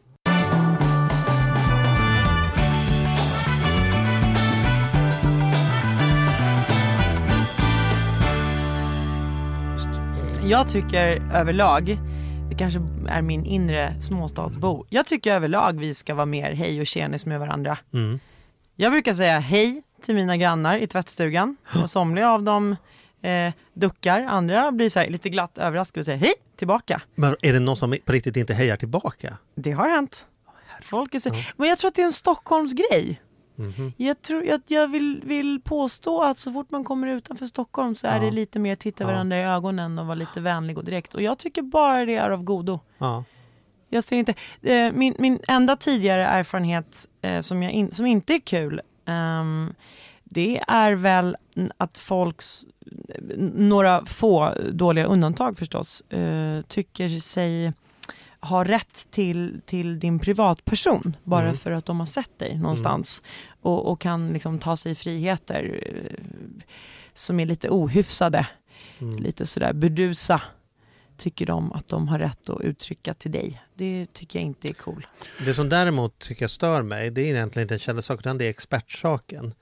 Jag tycker överlag, det kanske är min inre småstadsbo, jag tycker överlag vi ska vara mer hej och tjenis med varandra. Mm. Jag brukar säga hej till mina grannar i tvättstugan och somliga av dem eh, duckar, andra blir så här lite glatt överraskade och säger hej tillbaka. Men är det någon som på riktigt inte hejar tillbaka? Det har hänt. Folk är så... Men jag tror att det är en Stockholmsgrej. Mhm. Jag, tror, jag, jag vill, vill påstå att så fort man kommer utanför Stockholm så är Ja. det lite mer titta Ja. varandra i ögonen och vara lite vänlig och direkt. Och jag tycker bara det är av godo. Ja. Jag ser inte, eh, min, min enda tidigare erfarenhet eh, som, jag in, som inte är kul, ehm, det är väl att folks, några få dåliga undantag förstås, eh, tycker sig ha rätt till, till din privatperson bara Mm. för att de har sett dig någonstans och, och kan liksom ta sig friheter eh, som är lite ohyfsade, Mm. lite sådär burdusa tycker de att de har rätt att uttrycka till dig. Det tycker jag inte är cool. Det som däremot tycker jag stör mig, det är egentligen inte en kännesak, utan det är expertsaken.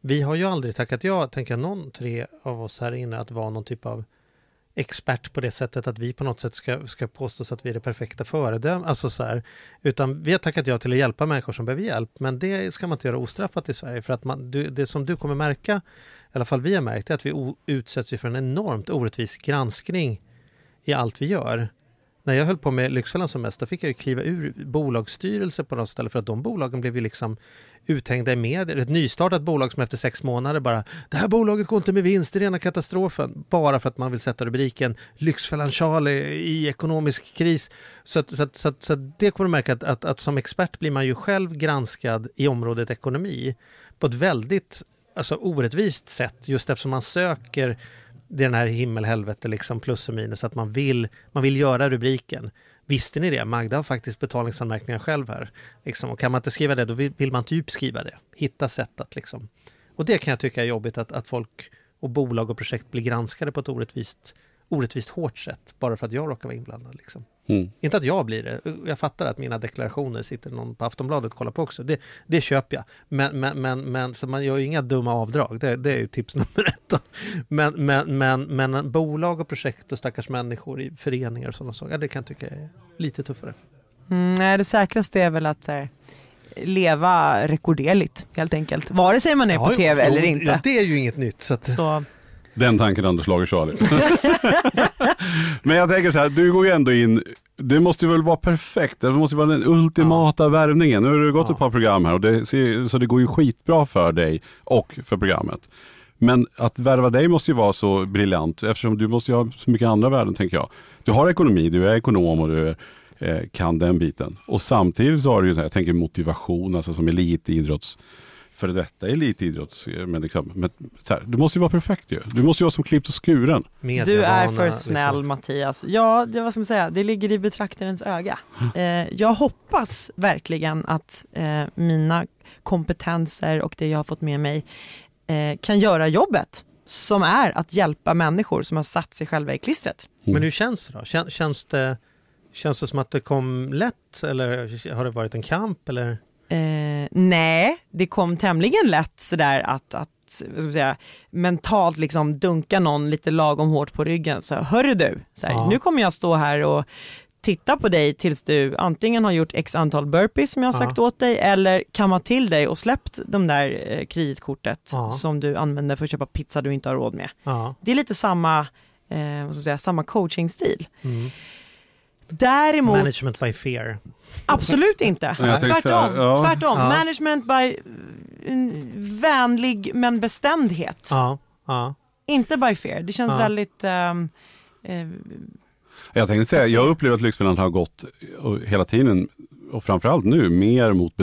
Vi har ju aldrig tackat ja, tänker jag, någon tre av oss här inne att vara någon typ av expert på det sättet att vi på något sätt ska, ska påstås att vi är det perfekta föredömet. Alltså så här, utan vi har tackat ja till att hjälpa människor som behöver hjälp, men det ska man inte göra ostraffat i Sverige. För att man, du, det som du kommer märka, i alla fall vi har märkt, är att vi o, utsätts ju för en enormt orättvis granskning i allt vi gör. När jag höll på med Lyxfällan som mest, då fick jag ju kliva ur bolagsstyrelse på något ställe för att de bolagen blev ju liksom uthängda i medier. Ett nystartat bolag som efter sex månader bara Det här bolaget går inte med vinst, det är rena katastrofen. Bara för att man vill sätta rubriken Lyxfällan Charlie i ekonomisk kris. Så, att, så, att, så, att, så att det kommer du märka att, att, att som expert blir man ju själv granskad i området ekonomi på ett väldigt alltså, orättvist sätt just eftersom man söker det är den här himmel-helvete liksom plus och minus att man vill, man vill göra rubriken. Visste ni det? Magda har faktiskt betalningsanmärkningar själv här. Liksom, och kan man inte skriva det, då vill, vill man typ skriva det. Hitta sätt att liksom. Och det kan jag tycka är jobbigt att, att folk och bolag och projekt blir granskade på ett orättvist, orättvist hårt sätt. Bara för att jag råkar vara inblandad. Liksom. Mm. Inte att jag blir det. Jag fattar att mina deklarationer sitter någon på Aftonbladet och kollar på också. Det, det köper jag. Men, men, men, men så man gör ju inga dumma avdrag. Det, det är ju tips nummer ett. Då. Men, men, men, men bolag och projekt och stackars människor i föreningar och sådana saker. Ja, det kan jag tycka är lite tuffare. Mm, nej, det säkraste är väl att eh, leva rekorderligt helt enkelt. Vare sig man är på Ja, tv jo, eller ja, inte. det är ju inget nytt. Så att, Så, Den tanken Anders Lager Charlie. Men jag tänker så här, du går ju ändå in, det måste väl vara perfekt, det måste vara den ultimata värvningen. Nu har det gått Ja. ett par program här och det ser, så det går ju skitbra för dig och för programmet. Men att värva dig måste ju vara så briljant eftersom du måste ju ha så mycket andra värden tänker jag. Du har ekonomi, du är ekonom och du är, eh, kan den biten. Och samtidigt så har du ju, så här, jag tänker motivation, alltså som elitidrotts för detta elitidrotts, men liksom, men, så här, du måste ju vara perfekt ju. Du måste ju vara som klippt och skuren. du är för snäll Liksom. Mattias. Ja, det, vad ska man säga, det ligger i betraktarens öga. Eh, jag hoppas verkligen att eh, mina kompetenser och det jag har fått med mig eh, kan göra jobbet som är att hjälpa människor som har satt sig själva i klistret. Men hur känns det då? Kän, känns, det, känns det som att det kom lätt eller har det varit en kamp? Eller? Eh, nej, det kom tämligen lätt sådär att, att ska säga, mentalt liksom dunka någon lite lagom hårt på ryggen. Så här, hörru du, så här, Ja. nu kommer jag stå här och titta på dig tills du antingen har gjort x antal burpees som jag har Ja. sagt åt dig eller kammat till dig och släppt de där eh, kreditkortet Ja. som du använder för att köpa pizza du inte har råd med. Ja. Det är lite samma, eh, vad ska säga, samma coachingstil. Mm. Däremot Management by fear. Absolut inte. Ja, jag tänkte Tvärtom. säga, ja. Tvärtom. Ja. Management by mm, vänlig men bestämdhet. Ja. Ja. Inte by fear. Det känns Ja. väldigt... ehm, eh, Jag tänkte säga, jag upplever att Lyxfällan har gått och hela tiden, och framförallt nu, mer mot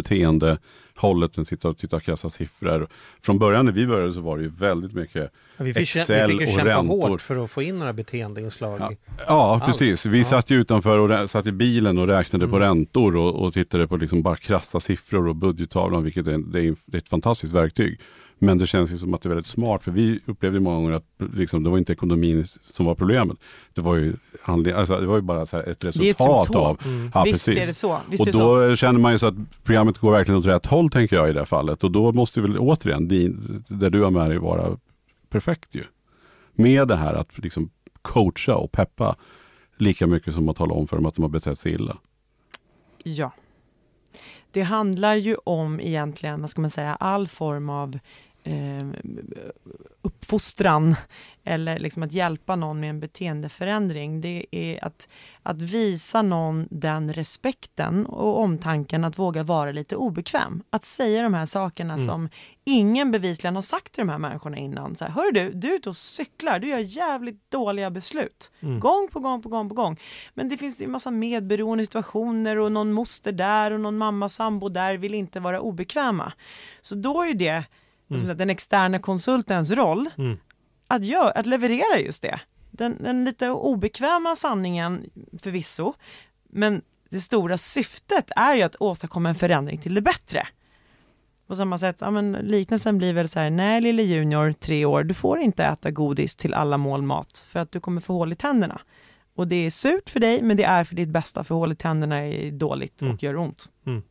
beteendehållet än sitta och titta och krassa siffror. Från början när vi började så var det ju väldigt mycket Ja, Vi fick, Excel vi fick ju och kämpa räntor. hårt för att få in några beteendeinslag. Ja. Ja, precis. Vi Ja. satt ju utanför och satt i bilen och räknade på Mm. räntor och, och tittade på liksom bara krassa siffror och budgettavlan, vilket är, det är, det är ett fantastiskt verktyg. Men det känns ju som att det är väldigt smart, för vi upplevde många gånger att liksom, det var inte ekonomin som var problemet. Det var ju, alltså, det var ju bara så ett resultat av... Mm. Ja, visst precis. är det så. Visst och det så. då känner man ju så att programmet går verkligen åt rätt håll, tänker jag i det här fallet. Och då måste väl återigen, din, där du har med dig, vara perfekt ju. Med det här att liksom coacha och peppa lika mycket som att tala om för dem att de har betett sig illa. Ja. Det handlar ju om egentligen, vad ska man säga, all form av eh, uppfostran eller liksom att hjälpa någon med en beteendeförändring. Det är att, att visa någon den respekten och omtanken att våga vara lite obekväm. Att säga de här sakerna Mm. som ingen bevisligen har sagt till de här människorna innan. Så här, Hör du, du är ute och cyklar, du gör jävligt dåliga beslut. Mm. Gång på gång på gång på gång. Men det finns en massa medberoende situationer och någon moster där och någon mamma sambo där vill inte vara obekväma. Så då är ju alltså, den externa konsultens roll Mm. att, gör, att leverera just det. Den, den lite obekväma sanningen förvisso, men det stora syftet är ju att åstadkomma en förändring till det bättre. På samma sätt, ja, men liknelsen blir väl så här, nej lille junior, tre år, du får inte äta godis till alla mål mat för att du kommer få hål i tänderna. Och det är surt för dig, men det är för ditt bästa, för hål i tänderna är dåligt Mm. och gör ont. Mm.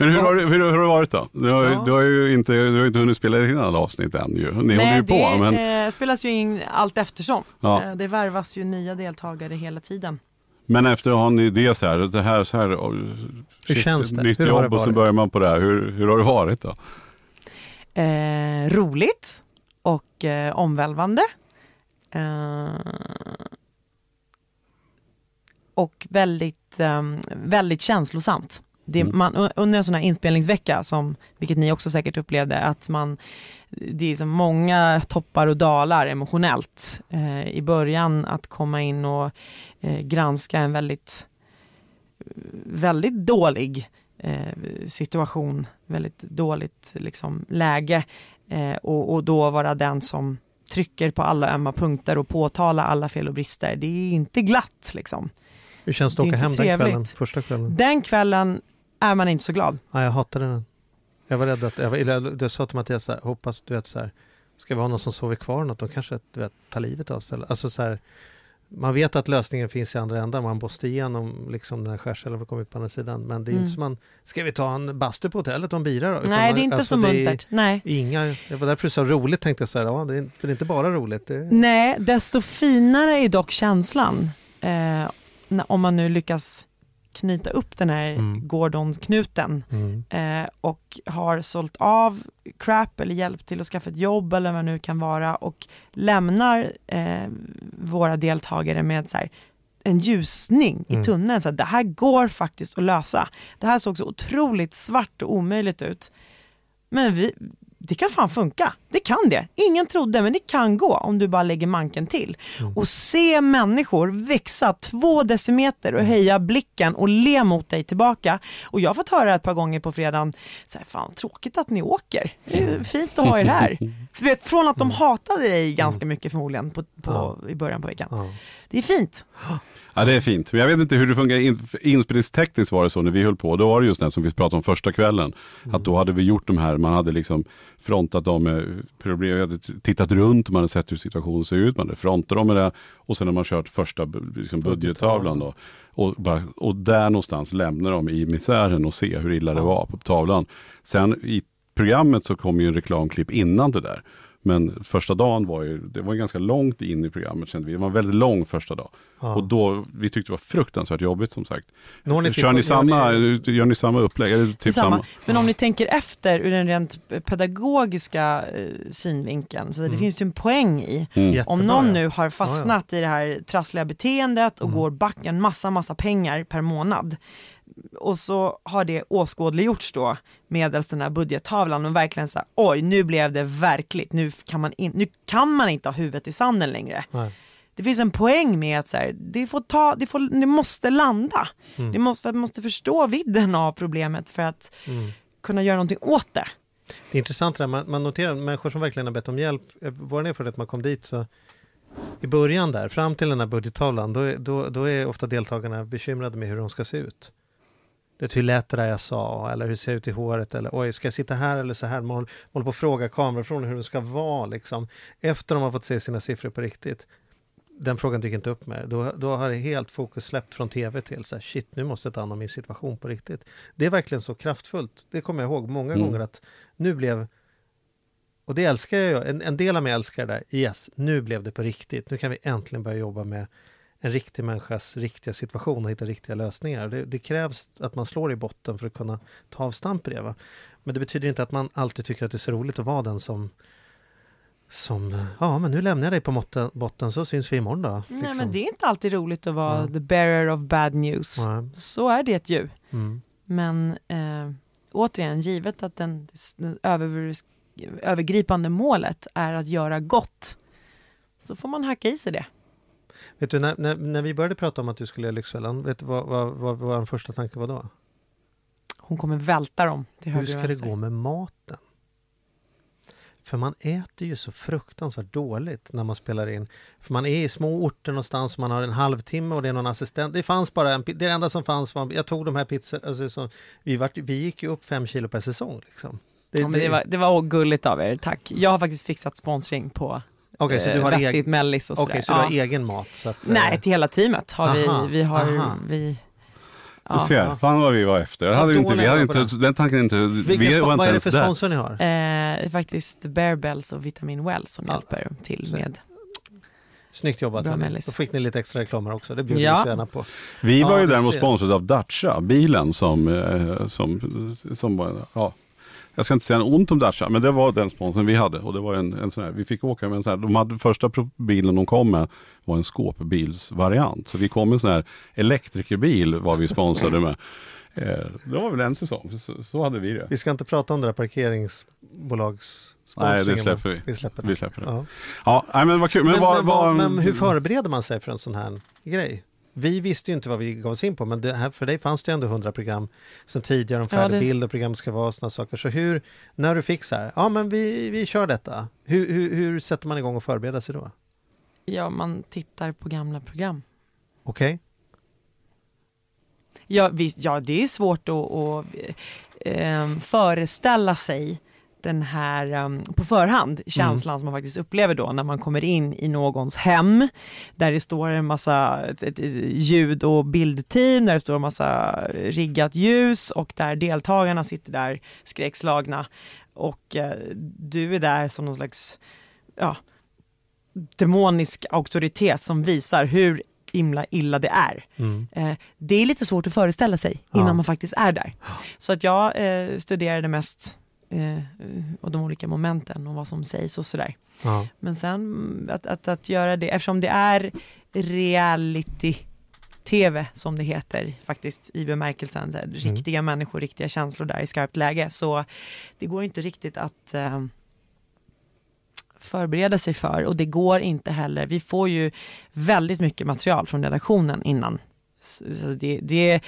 Men hur, har, det- hur, hur har det varit då? Du har, Ja. du har ju inte, du har inte hunnit spela in alla avsnitt än ju. Ni håller Nej, ju på. det Men, eh, spelas ju in allt eftersom. Ja. Eh, det värvas ju nya deltagare hela tiden. men efter att ha en idé så här, det här, så här oh, Hur känns det? Nytt Hur jobb och så börjar man på det här. Hur, hur har det varit då? Eh, roligt och eh, omvälvande. Eh, och väldigt, eh, väldigt känslosamt. Det, Mm. man, under en sån här inspelningsvecka, som, vilket ni också säkert upplevde, att man, det är liksom många toppar och dalar emotionellt. Eh, I början att komma in och eh, granska en väldigt, väldigt dålig eh, situation, väldigt dåligt liksom, läge eh, och, och då vara den som trycker på alla ömma punkter och påtalar alla fel och brister. Det är inte glatt liksom. Hur känns det att åka hem den kvällen, första kvällen? Den kvällen är man inte så glad. Ja, jag hatade den. Jag var rädd att, jag, var, jag sa till Mattias så här, hoppas du vet så här, ska vi ha någon som sover kvar något, de kanske du vet, tar livet av sig. Alltså så här, man vet att lösningen finns i andra änden, man måste igenom liksom den här skärselden för att komma ut på andra sidan. Men det är Mm. inte som man, ska vi ta en bastu på hotellet och en bira då? Nej, man, det är inte alltså, så muntert. Nej. Inga, det var därför är så roligt tänkte jag så här, ja det är, det är inte bara roligt. Det, Nej, desto finare är dock känslan. Eh, om man nu lyckas knyta upp den här Mm. Gordon-knuten mm. eh, och har sålt av crap eller hjälpt till att skaffa ett jobb eller vad det nu kan vara och lämnar eh, våra deltagare med så här, en ljusning Mm. i tunneln. Så här, det här går faktiskt att lösa. Det här såg så otroligt svart och omöjligt ut. Men vi, det kan fan funka. Det kan det. Ingen trodde, men det kan gå om du bara lägger manken till. Mm. Och se människor växa två decimeter och höja blicken och le mot dig tillbaka. Och jag har fått höra ett par gånger på fredagen, så här, fan tråkigt att ni åker. Det är fint att ha er här. För vet, från att de hatade dig ganska mycket förmodligen på, på, i början på veckan. Det är fint. Ja det är fint, men jag vet inte hur det fungerar in, inspelningstekniskt var det så när vi höll på. Då var det just det som vi pratade om första kvällen. Att då hade vi gjort de här, man hade liksom frontat dem med problem, vi hade tittat runt, man hade sett hur situationen ser ut, man hade frontat dem med det och sen har man kört första liksom budgettavlan då. Och, bara, och där någonstans lämnar de i misären och se hur illa det var på tavlan. Sen i programmet så kom ju en reklamklipp innan det där. Men första dagen var ju, det var ju ganska långt in i programmet kände vi. Det var en väldigt lång första dag. Ja. Och då, vi tyckte det var fruktansvärt jobbigt som sagt. Ni Kör ni samma, ni- gör ni samma upplägg? Eller typ Samma. samma? Men om ni tänker efter ur den rent pedagogiska eh, synvinkeln, så det Mm. finns ju en poäng i Mm. Om någon ja. nu har fastnat i det här trassliga beteendet och Mm. går back en massa, massa pengar per månad och så har det åskådliggjorts då medelst den här budgettavlan och verkligen så här, oj nu blev det verkligt, nu kan man, in, nu kan man inte ha huvudet i sanden längre. Nej. Det finns en poäng med att så här, det, får ta, det, får, det måste landa. Mm. Det måste, man måste förstå vidden av problemet för att Mm. kunna göra någonting åt det. Det är intressant det här, man, man noterar människor som verkligen har bett om hjälp. eh, det för att man kom dit så i början där, fram till den här budgettavlan, då, då, då är ofta deltagarna bekymrade med hur de ska se ut. Det hur lät det där jag sa, eller hur ser jag ut i håret, eller oj, ska jag sitta här eller så här? Man håller, håller på att fråga kamerafrån hur det ska vara, liksom. Efter de har fått se sina siffror på riktigt. Den frågan dyker inte upp med. Då, då har det helt fokus släppt från tv till så här, shit, nu måste jag ta hand om min situation på riktigt. Det är verkligen så kraftfullt. Det kommer jag ihåg många Mm. gånger att nu blev och det älskar jag, en, en del av mig älskar det där. Yes, nu blev det på riktigt. Nu kan vi äntligen börja jobba med en riktig människas riktiga situation och hitta riktiga lösningar. Det, det krävs att man slår i botten för att kunna ta avstamp i det. Va? Men det betyder inte att man alltid tycker att det är så roligt att vara den som som, ja men nu lämnar jag dig på botten, botten så syns vi imorgon då. Nej liksom. men det är inte alltid roligt att vara Ja. the bearer of bad news. Nej. Så är det ju. Mm. Men eh, återigen, givet att den, den över, övergripande målet är att göra gott, så får man hacka i sig det. Vet du, när, när, när vi började prata om att du skulle göra Lyxfällan, vet du vad, vad, vad, vad vår första tanke var då? Hon kommer välta dem till Hur höger ska och det gå med maten? För man äter ju så fruktansvärt dåligt när man spelar in. För man är i små orter någonstans, man har en halvtimme och det är någon assistent. Det fanns bara en, det enda som fanns var, jag tog de här pizzorna, alltså, så, vi, vi gick ju upp fem kilo per säsong. Liksom. Det, Ja, men det, var, det var gulligt av er, tack. Jag har faktiskt fixat sponsring på Okej, så du eh, har, vettigt egen, mellis och sådär. okay, så du har egen mat? Så att, eh, Nej, till hela teamet har Aha, vi, vi har, aha. vi, Du ser, fan vad vi var efter. Det Ja, hade vi inte, vi hade inte, den tanken inte, vi var vad inte är det för där. sponsor ni har? eh, faktiskt Bearbells och Vitamin Well som Ja. hjälper till Så- med. Snyggt jobbat. Bra. Då fick ni lite extra reklamar också, det bjuder Ja. vi gärna på. Vi var Ja, ju däremot sponsrade av Dacia, bilen som, eh, som, som var, ja, jag ska inte säga ont om Dacia, men det var den sponsorn vi hade. Och det var en, en sån här, vi fick åka med en sån här, de hade första bilen de kom med var en skåpbilsvariant. Så vi kom med en sån här elektrikerbil var vi sponsrade med. Eh, det var väl en säsong, så, så hade vi det. Vi ska inte prata om det där parkeringsbolags Nej, det släpper vi. Vi släpper det. Vi släpper det. Ja. Ja, nej, men vad kul. Men, men, vad, vad, men hur förbereder man sig för en sån här grej? Vi visste ju inte vad vi gav oss in på, men här, för dig fanns det ändå 100 program sen tidigare om Ja, färdig det- bild och program ska vara och sådana saker. Så hur, när du fick så här, ja men vi, vi kör detta. Hur, hur, hur sätter man igång och förbereder sig då? Ja, man tittar på gamla program. Okej? Ja, visst, ja det är svårt att, att eh, föreställa sig den här em, på förhand känslan som man faktiskt upplever då när man kommer in i någons hem där det står en massa ett, ett ljud och bildteam, där det står en massa riggat ljus och där deltagarna sitter där skräckslagna och eh, du är där som någon slags ja, demonisk auktoritet som visar hur himla illa det är. Mm. Eh, det är lite svårt att föreställa sig Ja. innan man faktiskt är där. Så att jag eh, studerade mest eh, och de olika momenten och vad som sägs och sådär. Ja. Men sen mm, att, att, att göra det, eftersom det är reality-tv som det heter faktiskt i bemärkelsen, här, riktiga människor, riktiga känslor där i skarpt läge, så det går inte riktigt att eh, förbereda sig för och det går inte heller, vi får ju väldigt mycket material från redaktionen innan. Så det, det,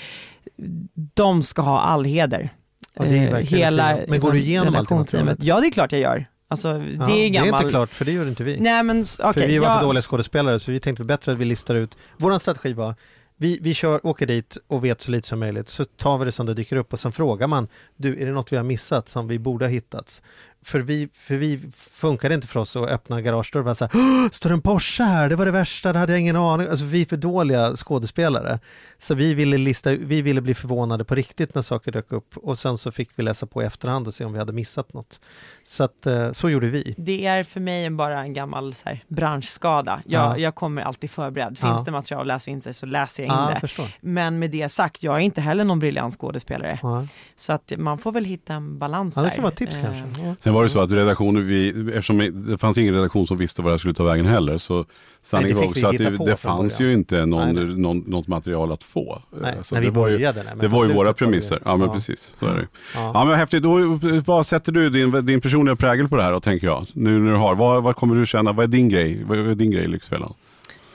de ska ha all heder. Ja, det är Eh, hela men går du igenom allt materialet? Ja, det är klart jag gör. Alltså, det Ja, är det är gammal... inte klart, för det gör inte vi. Nej men okej. för vi var jag- för dåliga skådespelare så vi tänkte bättre att vi listar ut. Vår strategi var, vi, vi kör, åker dit och vet så lite som möjligt, så tar vi det som det dyker upp och sen frågar man, du är det något vi har missat som vi borde ha hittat? För vi, för vi funkade inte för oss att öppna garagedörren och bara här, "Åh, står det en Porsche här? Det var det värsta, det hade jag ingen aning Alltså vi är för dåliga skådespelare. Så vi ville, lista, vi ville bli förvånade på riktigt när saker dök upp och sen så fick vi läsa på i efterhand och se om vi hade missat något. Så att, eh, så gjorde vi. Det är för mig bara en gammal så här, branschskada. Jag, Ja. jag kommer alltid förberedd. Finns Ja. det material att läsa in sig så läser jag in Ja, det. förstår. Men med det sagt, jag är inte heller någon briljant skådespelare. Ja. Så att man får väl hitta en balans Ja, det där. får vara ett tips Eh, kanske. Sen var det så att redaktionen, vi, eftersom det fanns ingen redaktion som visste vad det skulle ta vägen heller, så sanningen Nej, det var också att det, det fanns ju inte någon, Nej, nej. någon, något material att få. Nej, så när vi det var ju, började. nej, det var ju våra var det- premisser. Ja men Ja. precis, så är det. Ja. Ja men häftigt, då, vad sätter du din, din personliga prägel på det här då tänker jag? Nu när du har, vad, vad kommer du känna, vad är din grej? Vad är din grej i Lyxfällan?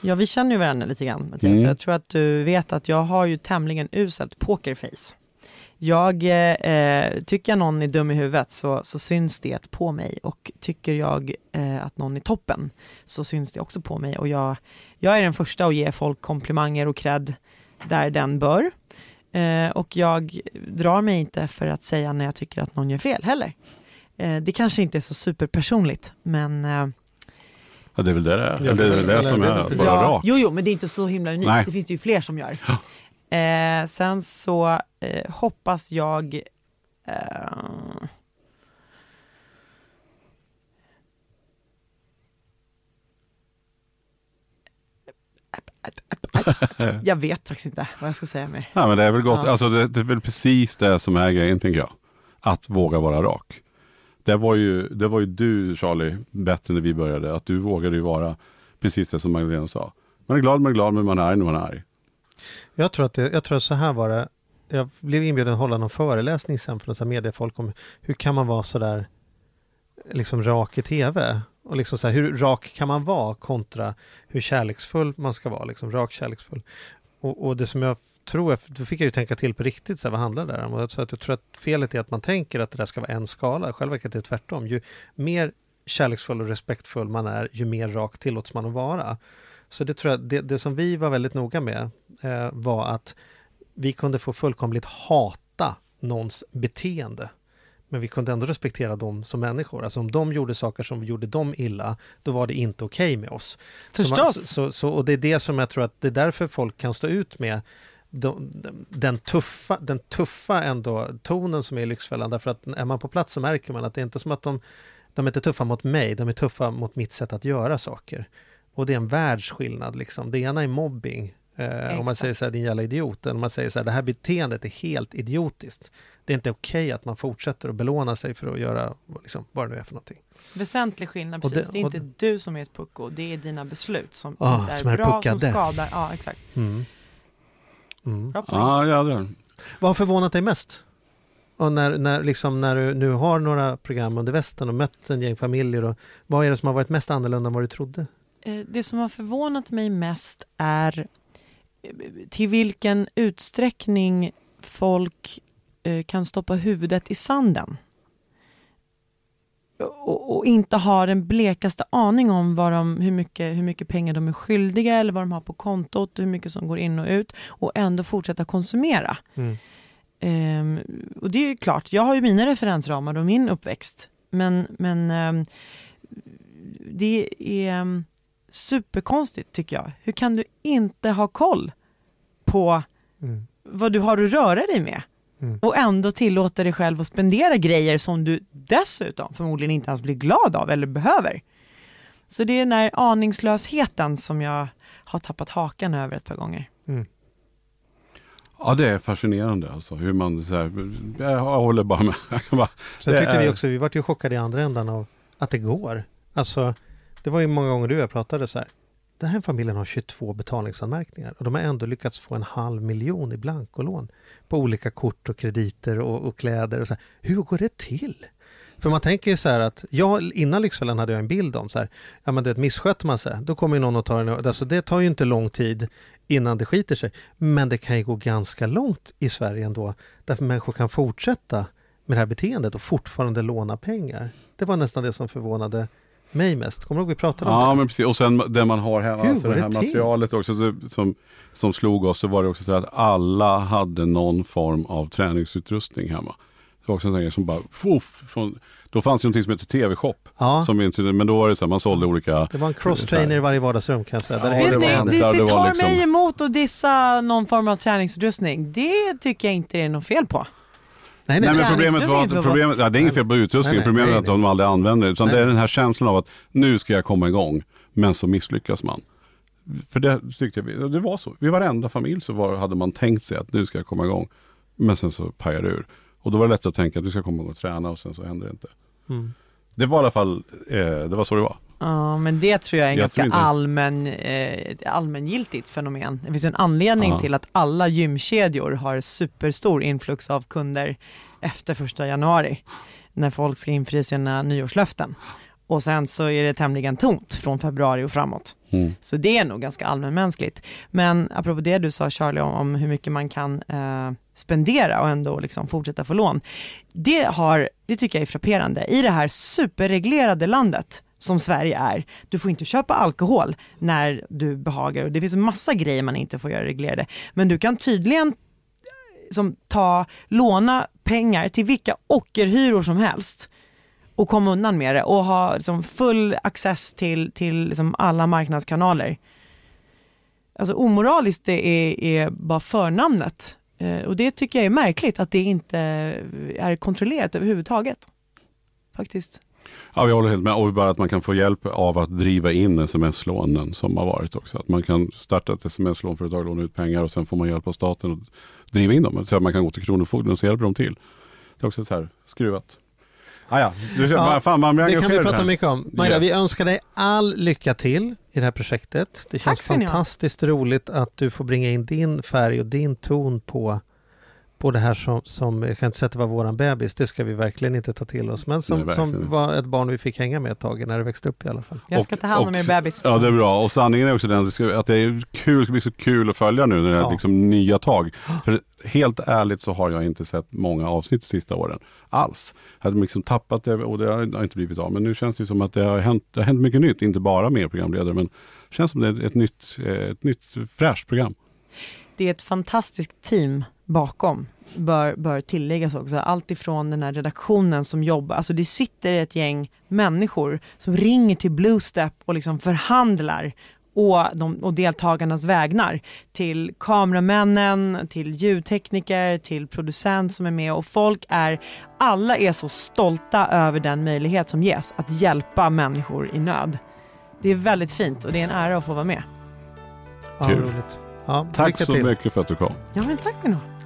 Ja, vi känner ju varandra lite grann Mattias. Mm. Jag tror att du vet att jag har ju tämligen uselt pokerface. Jag, eh, tycker jag någon är dum i huvudet så, så syns det på mig och tycker jag eh, att någon är toppen så syns det också på mig och jag, jag är den första att ge folk komplimanger och cred där den bör. Eh, och jag drar mig inte för att säga när jag tycker att någon gör fel heller. Eh, det kanske inte är så superpersonligt men eh, Ja det är väl det det är. Ja, det är väl det- det som är, att vara rak. Jo, jo, men det är inte så himla unikt. Nej. Det finns det ju fler som gör. Eh, sen så eh, hoppas jag eh, Jag vet faktiskt inte vad jag ska säga mer. Ja, men det är väl gott, Ja. alltså det, det är väl precis det som är grejen tänker jag. Att våga vara rak. Det var ju, det var ju du Charlie, bättre när vi började, att du vågade ju vara precis det som Magdalena sa. Man är glad, man är glad, men man är arg när man är arg. Jag tror att det, jag tror att så här var det. Jag blev inbjuden att hålla någon föreläsning sen för några mediefolk om hur kan man vara så där liksom rak i tv? Och liksom så här, hur rak kan man vara kontra hur kärleksfull man ska vara, liksom rak kärleksfull. Och, och det som jag tror, jag, då fick jag ju tänka till på riktigt, så här, vad handlar det om? Och jag, så att jag tror att felet är att man tänker att det där ska vara en skala, själva verkar det tvärtom. Ju mer kärleksfull och respektfull man är, ju mer rak tillåts man att vara. Så det tror jag, det, det som vi var väldigt noga med eh, var att vi kunde få fullkomligt hata någons beteende. Men vi kunde ändå respektera dem som människor. Alltså om de gjorde saker som gjorde dem illa, då var det inte okej med oss. Så man- Förstås. Så, så, och det är det som jag tror att det är därför folk kan stå ut med de, den tuffa, den tuffa ändå tonen som är i Lyxfällan. Därför att är man på plats så märker man att det är inte som att de, de är inte tuffa mot mig, de är tuffa mot mitt sätt att göra saker. Och det är en världsskillnad liksom. Det ena är mobbing. Eh, om man säger så här, din jävla idiot. Eller om man säger så här, det här beteendet är helt idiotiskt. Det är inte okej att man fortsätter att belåna sig för att göra liksom, vad det nu är för någonting. Väsentlig skillnad, Och det- precis. Det, är och inte du som är ett pucko, det är dina beslut som Ah, inte är, som är bra, som puckade. skadar. Ja, exakt. Mm. Mm. Bra poäng. Ja. Vad har förvånat dig mest? Och när, när, liksom, när du nu har några program under västen och mött en gäng familjer, och, vad är det som har varit mest annorlunda än vad du trodde? Eh, Det som har förvånat mig mest är till vilken utsträckning folk eh, kan stoppa huvudet i sanden. Och, och inte ha den blekaste aning om vad de, hur, mycket, hur mycket pengar de är skyldiga eller vad de har på kontot, hur mycket som går in och ut och ändå fortsätta konsumera. Mm. Ehm, och det är ju klart, jag har ju mina referensramar och min uppväxt. Men, men ehm, det är ehm, superkonstigt tycker jag. Hur kan du inte ha koll på Mm. vad du har att röra dig med? Mm. Och ändå tillåta dig själv att spendera grejer som du dessutom förmodligen inte ens blir glad av eller behöver. Så det är den här aningslösheten som jag har tappat hakan över ett par gånger. Ja det är fascinerande alltså hur man så här, jag håller bara med. Bara, Sen tyckte vi är- också, vi vart ju chockade i andra ändan av att det går. Alltså, det var ju många gånger du och jag pratade så här. Den här familjen har 22 betalningsanmärkningar och de har ändå lyckats få en halv miljon i blankolån på olika kort och krediter och, och kläder. Och så här. Hur går det till? För man tänker ju så här att, jag, innan Lyxfällan hade jag en bild om så här, ja men det missköter man sig, då kommer ju någon och tar en, alltså det tar ju inte lång tid innan det skiter sig. Men det kan ju gå ganska långt i Sverige ändå, därför människor kan fortsätta med det här beteendet och fortfarande låna pengar. Det var nästan det som förvånade mig mest. Kommer du ihåg vi pratade om Ja det? men precis, och sen det man har hemma, alltså det det här till? materialet också så, som, som slog oss, så var det också så att alla hade någon form av träningsutrustning hemma. Det var också en sån grej som bara, fuff, från, då fanns det någonting som heter TV-shop. Ja, Som inte, men då var det så här, man sålde olika det var en cross-trainer i varje vardagsrum kan jag säga. Ja, det det, det, det tar liksom- mig emot att dissa någon form av träningsutrustning. Det tycker jag inte det är något fel på. Nej, nej, Nej men problemet var att, är problemet, ja, det är inget fel på utrustningen, problemet är att de aldrig använder det. Utan det är den här känslan av att nu ska jag komma igång, men så misslyckas man. För det tyckte vi, det var så. Vid varenda familj så var, hade man tänkt sig att nu ska jag komma igång. Men sen så pajar det ur. Och då var det lätt att tänka att du ska komma igång och träna och sen så händer det inte. Mm. Det var i alla fall, eh, det var så det var. Ja, men det tror jag är en Jag ganska allmän, eh, allmängiltigt fenomen. Det finns en anledning Ja. till att alla gymkedjor har superstor influx av kunder efter första januari, när folk ska infria sina nyårslöften. Och sen så är det tämligen tomt från februari och framåt. Mm. Så det är nog ganska allmänmänskligt. Men apropå det du sa Charlie om, om hur mycket man kan eh, spendera och ändå liksom fortsätta få lån. Det, har, det tycker jag är frapperande. I det här superreglerade landet som Sverige är, du får inte köpa alkohol när du behagar och det finns en massa grejer man inte får göra reglerade. Men du kan tydligen eh, som ta, låna pengar till vilka ockerhyror som helst och komma undan med det och ha liksom full access till, till liksom alla marknadskanaler. Alltså omoraliskt det är, är bara förnamnet. Eh, och det tycker jag är märkligt att det inte eh, är kontrollerat överhuvudtaget. Faktiskt. Ja, vi håller helt med. Och bara att man kan få hjälp av att driva in sms-lånen som har varit också. Att man kan starta ett sms-lånföretag, låna ut pengar och sen får man hjälp av staten att driva in dem. Så att man kan gå till Kronofogden och så hjälper de till. Det är också så här skruvat. Ah, ja, du, Ja, fan, man blir Det kan vi prata mycket om. Magda, Yes. vi önskar dig all lycka till i det här projektet. Det känns Tack fantastiskt roligt att du får bringa in din färg och din ton på, på det här som, som, jag kan inte säga att det var våran bebis, det ska vi verkligen inte ta till oss, men som, Nej, som var ett barn vi fick hänga med ett tag när det växte upp i alla fall. Jag ska Och- ta hand om och- er bebis. Ja, det är bra. Och sanningen är också den att det är kul, det ska bli så kul att följa nu när det är Ja. liksom nya tag. För helt ärligt så har jag inte sett många avsnitt de sista åren. Alls. Jag hade liksom tappat det och det har inte blivit av. Men nu känns det som att det har hänt, det har hänt mycket nytt. Inte bara med programledare men det känns som det är ett nytt, eh, ett nytt fräscht program. det är ett fantastiskt team bakom, bör, bör tilläggas också. Allt ifrån den här redaktionen som jobbar, alltså det sitter ett gäng människor som ringer till Bluestep och liksom förhandlar och, de, och deltagarnas vägnar till kameramännen, till ljudtekniker, till producent som är med och folk är, alla är så stolta över den möjlighet som ges att hjälpa människor i nöd. Det är väldigt fint och det är en ära att få vara med. Ja, Kul. roligt. Ja, Tack så till. mycket för att du kom. Ja men tack ha.